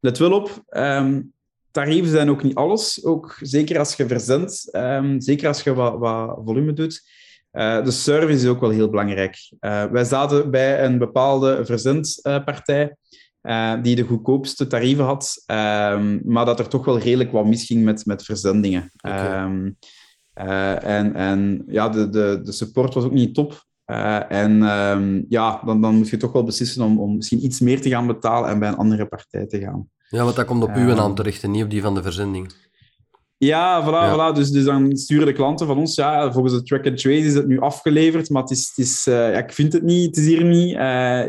Let wel op, um, tarieven zijn ook niet alles. Ook zeker als je verzendt, um, zeker als je wat, wat volume doet. Uh, de service is ook wel heel belangrijk. Uh, wij zaten bij een bepaalde verzendpartij uh, die de goedkoopste tarieven had, um, maar dat er toch wel redelijk wat misging met, met verzendingen. Okay. Um, en en ja, de, de, de support was ook niet top. en um, ja, dan, dan moet je toch wel beslissen om, om misschien iets meer te gaan betalen en bij een andere partij te gaan. Ja, want dat komt op uw naam terecht en niet op die van de verzending. Ja, voilà, ja. voilà. Dus, dus dan sturen de klanten van ons, ja, volgens de track and trace is het nu afgeleverd, maar het is, het is uh, ja, ik vind het niet, het is hier niet. Uh,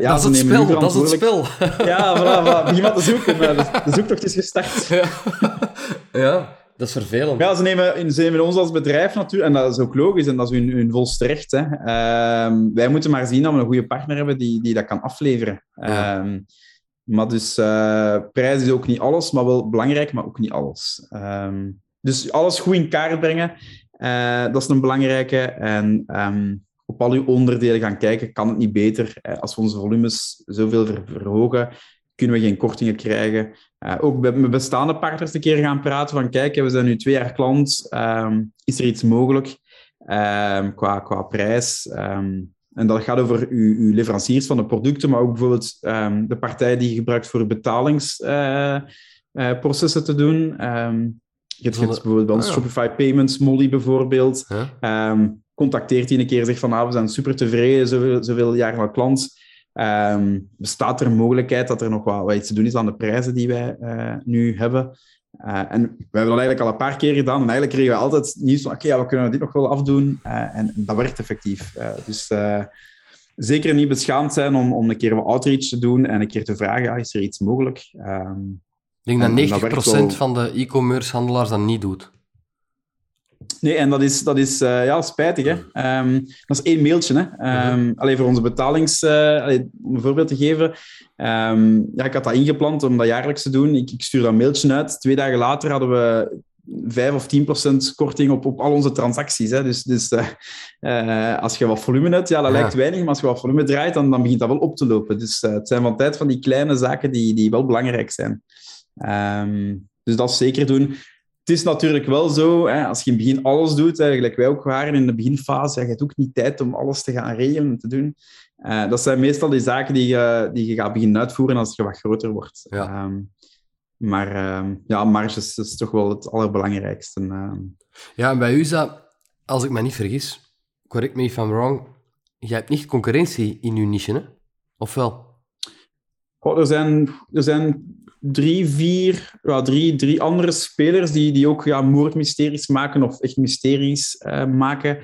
ja, dat is het spel, dat is het spel. Ja, voilà, voilà. Begin maar te zoeken. De, de zoektocht is gestart. Ja. <laughs> ja, dat is vervelend. Ja, ze nemen, ze nemen ons als bedrijf natuurlijk, en dat is ook logisch, en dat is hun, hun volste recht. Hè. Uh, wij moeten maar zien dat we een goede partner hebben die, die dat kan afleveren. Ja. Um, maar dus, uh, prijs is ook niet alles, maar wel belangrijk, maar ook niet alles. Um, dus alles goed in kaart brengen, uh, dat is een belangrijke. En um, op al uw onderdelen gaan kijken, kan het niet beter. Uh, als we onze volumes zoveel ver verhogen, kunnen we geen kortingen krijgen. Uh, ook met bestaande partners een keer gaan praten van kijk, we zijn nu twee jaar klant, um, is er iets mogelijk um, qua, qua prijs? en dat gaat over uw, uw, leveranciers van de producten, maar ook bijvoorbeeld de partij die je gebruikt voor betalingsprocessen te doen. Je hebt, bijvoorbeeld bij ons ah, ja. Shopify Payments, Molly bijvoorbeeld. Um, contacteert hij een keer zegt van ah, we zijn super tevreden, zoveel, zoveel jaar al klant. Um, bestaat er een mogelijkheid dat er nog wat, wat iets te doen is aan de prijzen die wij uh, nu hebben? Uh, en we hebben dat eigenlijk al een paar keer gedaan. En eigenlijk kregen we altijd nieuws van, oké, okay, ja, we kunnen dit nog wel afdoen. Uh, en, en, dat werkt effectief. dus zeker niet beschaamd zijn om, om een keer wat outreach te doen en een keer te vragen, ah, is er iets mogelijk? Um, ik denk dat 90% wel... van de e-commerce handelaars dat niet doet. Nee, en dat is, dat is uh, ja, spijtig. Hè? Um, dat is één mailtje. Hè? Um, alleen voor onze betalings... Uh, allee, om een voorbeeld te geven. Um, ja, ik had dat ingepland om dat jaarlijks te doen. Ik, ik stuur dat mailtje uit. Twee dagen later hadden we 5 of 10 procent korting op, op al onze transacties. Hè? Dus, dus uh, uh, als je wat volume hebt, ja, dat ja. lijkt weinig, maar als je wat volume draait, dan, dan begint dat wel op te lopen. Dus uh, het zijn van tijd van die kleine zaken die, die wel belangrijk zijn. Um, dus dat zeker doen. Het is natuurlijk wel zo, hè, als je in het begin alles doet, gelijk wij ook waren in de beginfase, ja, je hebt ook niet tijd om alles te gaan regelen en te doen. Uh, dat zijn meestal die zaken die je, die je gaat beginnen uitvoeren als je wat groter wordt. Ja. Um, maar um, ja, marges is toch wel het allerbelangrijkste. Ja, en bij u is dat, als ik me niet vergis, correct me if I'm wrong, je hebt niet concurrentie in uw niche, hè? Of wel? Oh, er, zijn, er zijn drie, vier, ja, drie, drie andere spelers die, die ook ja, moordmysteries maken of echt mysteries uh, maken.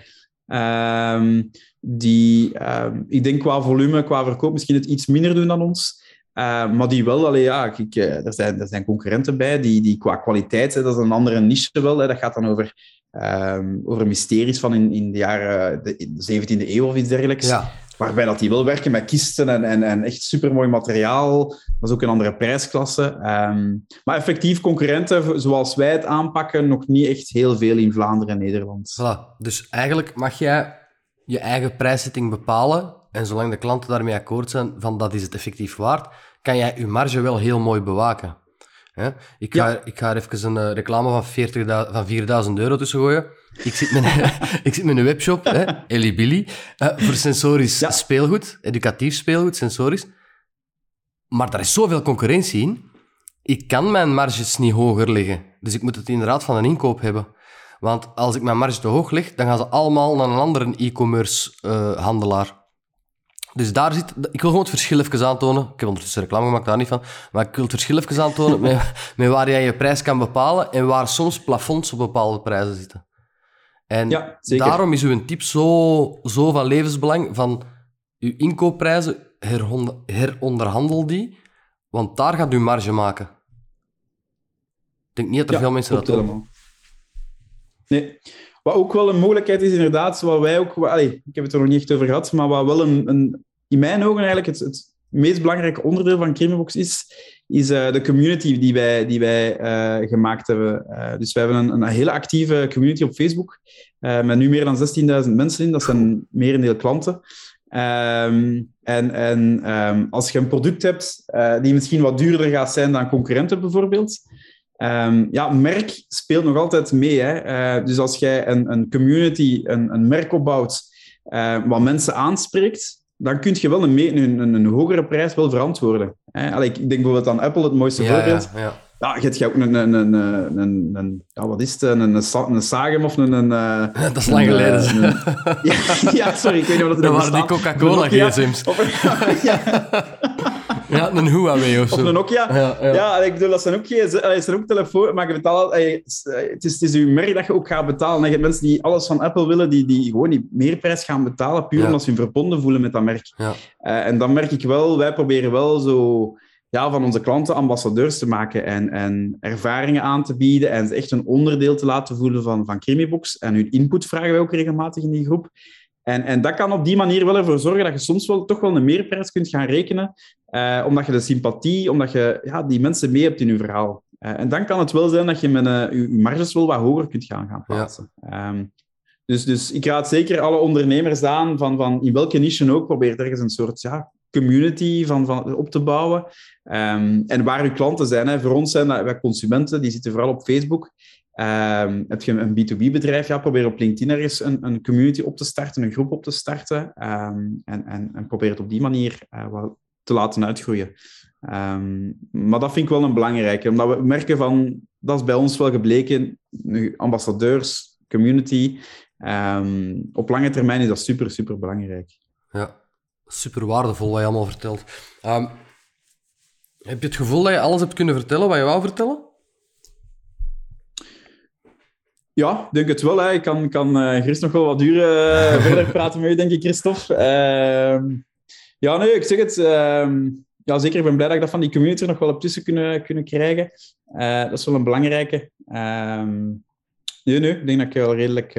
Um, die, um, ik denk qua volume, qua verkoop misschien het iets minder doen dan ons. Uh, maar die wel, allee, ja, er, zijn, er zijn concurrenten bij die, die qua kwaliteit, hè, dat is een andere niche wel. Hè, dat gaat dan over, um, over mysteries van in, in de jaren de 17e eeuw of iets dergelijks. Ja. Waarbij dat die wil werken met kisten en, en, en echt supermooi materiaal. Dat is ook een andere prijsklasse. Ehm, maar effectief concurrenten zoals wij het aanpakken, nog niet echt heel veel in Vlaanderen en Nederland. Voilà. Dus eigenlijk mag jij je eigen prijszetting bepalen. En zolang de klanten daarmee akkoord zijn van dat is het effectief waard, kan jij je marge wel heel mooi bewaken. Ik, ga, Ja. ik ga er even een eh, reclame van, 40 van 4000 euro tussen gooien. Ik zit met een, <laughs> ik zit met een webshop, hè, Ellie Billy, eh, voor sensorisch Ja. speelgoed, educatief speelgoed, sensorisch. Maar daar is zoveel concurrentie in. Ik kan mijn marges niet hoger leggen. Dus ik moet het inderdaad van een inkoop hebben. Want als ik mijn marge te hoog leg, dan gaan ze allemaal naar een andere e-commerce eh, handelaar. Dus daar zit... Ik wil gewoon het verschil even aantonen. Ik heb ondertussen reclame gemaakt, daar niet van. Maar ik wil het verschil even aantonen met, <laughs> met waar jij je prijs kan bepalen en waar soms plafonds op bepaalde prijzen zitten. En Ja, daarom is uw tip zo, zo van levensbelang van uw inkoopprijzen, heronderhandel die, want daar gaat uw marge maken. Ik denk niet dat er Ja, veel mensen dat doen. helemaal. Nee. Wat ook wel een mogelijkheid is, inderdaad, wat wij ook... Allee, ik heb het er nog niet echt over gehad, maar wat wel een, een, in mijn ogen eigenlijk het, het meest belangrijke onderdeel van Crimebox is, is eh, de community die wij, die wij eh, gemaakt hebben. Eh, dus we hebben een, een hele actieve community op Facebook, met nu meer dan 16.000 mensen in. Dat zijn merendeel klanten. Ehm, en en ehm, als je een product hebt die misschien wat duurder gaat zijn dan concurrenten bijvoorbeeld, Ehm, ja, merk speelt nog altijd mee. Hè. Dus als jij een, een community, een, een merk opbouwt, wat mensen aanspreekt, dan kun je wel een, een, een, een hogere prijs wel verantwoorden. Hè. Allee, ik denk bijvoorbeeld aan Apple, het mooiste Ja, voorbeeld. ja, ja. Ja, je hebt ook een, een, een, een, een, ja, wat is het, een, een, een Sagem of een... een eh, <laughs> Dat is lang geleden. eh, een- ja, <laughs> ja, sorry, ik weet niet wat het Dat nog waren die. Coca-Cola gsm's. <laughs> Ja, Ja, een Huawei of of zo. een Nokia. Ja, ja. Ja, en ik bedoel, dat zijn ook, dat zijn ook telefoon, maar je betaalt, het, is, het, is, is uw merk dat je ook gaat betalen. En je hebt mensen die alles van Apple willen, die, die gewoon die meerprijs gaan betalen, puur Ja. omdat ze hun verbonden voelen met dat merk. Ja. Eh, en dan merk ik wel, wij proberen wel zo ja, van onze klanten ambassadeurs te maken en, en ervaringen aan te bieden en ze echt een onderdeel te laten voelen van, van Crimibox. En hun input vragen wij ook regelmatig in die groep. En, en dat kan op die manier wel ervoor zorgen dat je soms wel, toch wel een meerprijs kunt gaan rekenen, eh, omdat je de sympathie, omdat je ja, die mensen mee hebt in je verhaal. Eh, en dan kan het wel zijn dat je met eh, je, je marges wel wat hoger kunt gaan, gaan plaatsen. Ehm, dus, dus ik raad zeker alle ondernemers aan, van, van in welke niche ook, probeer ergens een soort ja, community van, van, op te bouwen. Ehm, en waar uw klanten zijn. Hè. Voor ons zijn dat wij consumenten, die zitten vooral op Facebook. Heb je een B2B-bedrijf, ja, probeer op LinkedIn ergens een, een community op te starten, een groep op te starten. Ehm, en, en, en probeer het op die manier eh, wat te laten uitgroeien. Ehm, maar dat vind ik wel een belangrijke, omdat we merken van, dat is bij ons wel gebleken, ambassadeurs, community, op lange termijn is dat super, super belangrijk. Ja, super waardevol wat je allemaal vertelt. Heb je het gevoel dat je alles hebt kunnen vertellen wat je wou vertellen? Ja, denk het wel. Hè. Ik kan, kan gerust nog wel wat uren eh, verder praten met u, denk ik, Christophe. Ehm, ja, nee, ik zeg het. ehm, ja, zeker. Ik ben blij dat ik dat van die community nog wel op tussen kunnen, kunnen krijgen. Eh, dat is wel een belangrijke. Ehm, nee, nee, ik denk dat ik al redelijk,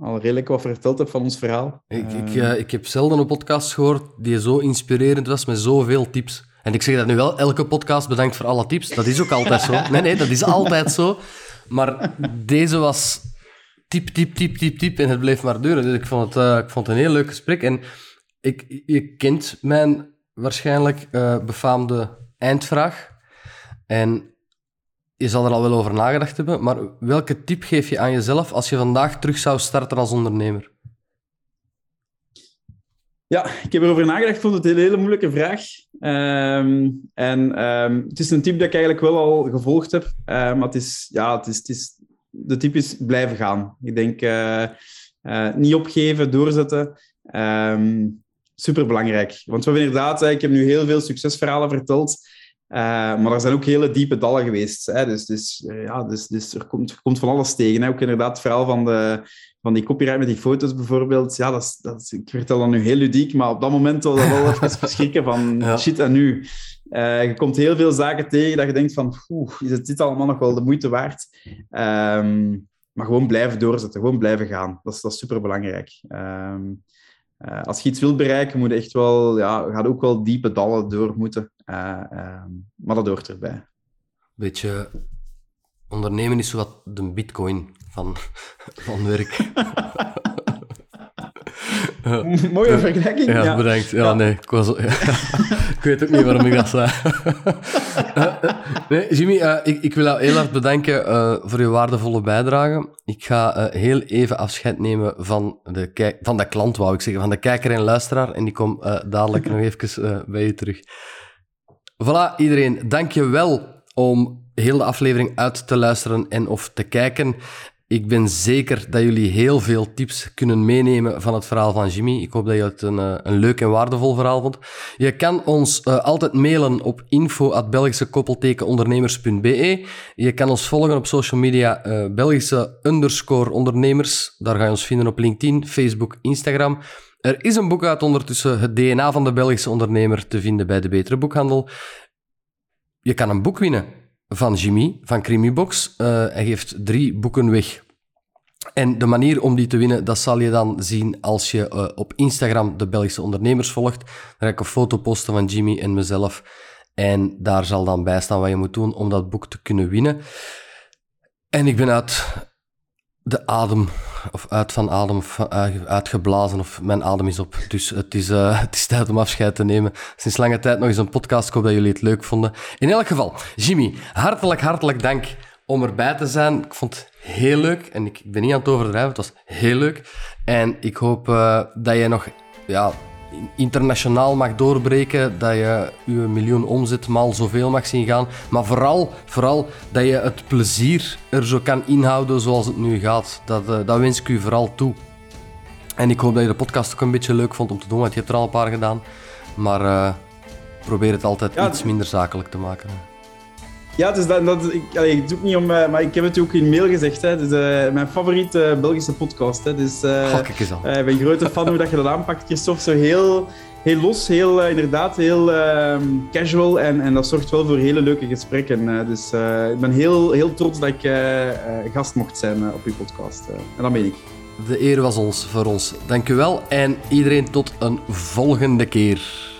al redelijk wat verteld heb van ons verhaal. Ik, ik, ik heb zelden een podcast gehoord die zo inspirerend was met zoveel tips. En ik zeg dat nu wel, elke podcast bedankt voor alle tips. Dat is ook altijd zo. Nee, nee, dat is altijd zo. Maar <laughs> deze was tip, tip, tip, tip, tip. En het bleef maar duren. Dus ik vond het, eh, ik vond het een heel leuk gesprek. En ik, je kent mijn waarschijnlijk eh, befaamde eindvraag. En je zal er al wel over nagedacht hebben. Maar welke tip geef je aan jezelf als je vandaag terug zou starten als ondernemer? Ja, ik heb erover nagedacht. Ik vond het een hele moeilijke vraag. Ehm, en ehm, het is een tip dat ik eigenlijk wel al gevolgd heb. Eh, maar het is, ja, het is, het is, de tip is blijven gaan. Ik denk eh, eh, niet opgeven, doorzetten. Ehm Super belangrijk. Want we hebben inderdaad, hè, ik heb nu heel veel succesverhalen verteld. Eh, maar er zijn ook hele diepe dallen geweest. Hè. Dus, dus, eh, ja, dus, dus er, komt, er komt van alles tegen. Hè. Ook inderdaad het verhaal van, de, van die copyright met die foto's bijvoorbeeld. Ja, dat is, dat is, ik vertel dat nu heel ludiek, maar op dat moment was dat wel <laughs> even verschrikken van Ja. shit en nu. Eh, je komt heel veel zaken tegen dat je denkt van oeh, is het dit allemaal nog wel de moeite waard? Ehm, maar gewoon blijven doorzetten, gewoon blijven gaan. Dat is, dat is super belangrijk. Eh, als je iets wilt bereiken, moet je echt wel, ja, gaat ook wel diepe dallen door moeten. Uh, maar dat hoort erbij. Beetje ondernemen is zo wat de bitcoin van, van werk. <laughs> Mooie vergelijking. Ja, ja, bedankt. Ja, nee, ik, was, <laughs> ik weet ook niet waarom ik dat zei. <laughs> nee, Jimmy, uh, ik, ik, wil jou heel hard bedanken uh, voor je waardevolle bijdrage. Ik ga uh, heel even afscheid nemen van de, kijk, van de klant, wou ik zeggen, van de kijker en luisteraar. En die kom dadelijk nog even bij je terug. Voilà, iedereen, dank je wel om heel de aflevering uit te luisteren en of te kijken. Ik ben zeker dat jullie heel veel tips kunnen meenemen van het verhaal van Jimmy. Ik hoop dat je het een, eh, een leuk en waardevol verhaal vond. Je kan ons uh, altijd mailen op info.belgischekoppeltekenondernemers.be. Je kan ons volgen op social media uh, Belgische underscore ondernemers. Daar ga je ons vinden op LinkedIn, Facebook, Instagram. Er is een boek uit ondertussen, het DNA van de Belgische ondernemer, te vinden bij de Betere Boekhandel. Je kan een boek winnen van Jimmy, van Crimibox. Uh, hij geeft drie boeken weg. En de manier om die te winnen, dat zal je dan zien als je uh, op Instagram de Belgische ondernemers volgt. Dan ga ik een foto posten van Jimmy en mezelf. En daar zal dan bij staan wat je moet doen om dat boek te kunnen winnen. En ik ben uit de adem, of uit van adem, uitgeblazen, of mijn adem is op. Dus het is, uh, <laughs> het is tijd om afscheid te nemen. Sinds lange tijd nog eens een podcast. Ik hoop dat jullie het leuk vonden. In elk geval, Jimmy, hartelijk, hartelijk dank om erbij te zijn. Ik vond het heel leuk en ik ben niet aan het overdrijven. Het was heel leuk. En ik hoop uh, dat je nog ja, internationaal mag doorbreken, dat je je miljoen omzet maal zoveel mag zien gaan. Maar vooral, vooral dat je het plezier er zo kan inhouden zoals het nu gaat. Dat, uh, dat wens ik u vooral toe. En ik hoop dat je de podcast ook een beetje leuk vond om te doen, want je hebt er al een paar gedaan. Maar uh, probeer het altijd ja, iets minder zakelijk te maken. Ja, dus dat, dat, ik, allee, ik doe het niet om, uh, maar ik heb het ook in mail gezegd. Hè. Dus, uh, mijn favoriete Belgische podcast. Hè. Dus, uh, ik ben grote fan hoe dat je dat aanpakt, Christophe. Zo heel, heel los, heel, inderdaad, heel ehm, casual. En, en dat zorgt wel voor hele leuke gesprekken. dus ik ben heel, heel trots dat ik gast mocht zijn op je podcast. en dat meen ik. De eer was ons, voor ons. Dank u wel. En iedereen tot een volgende keer.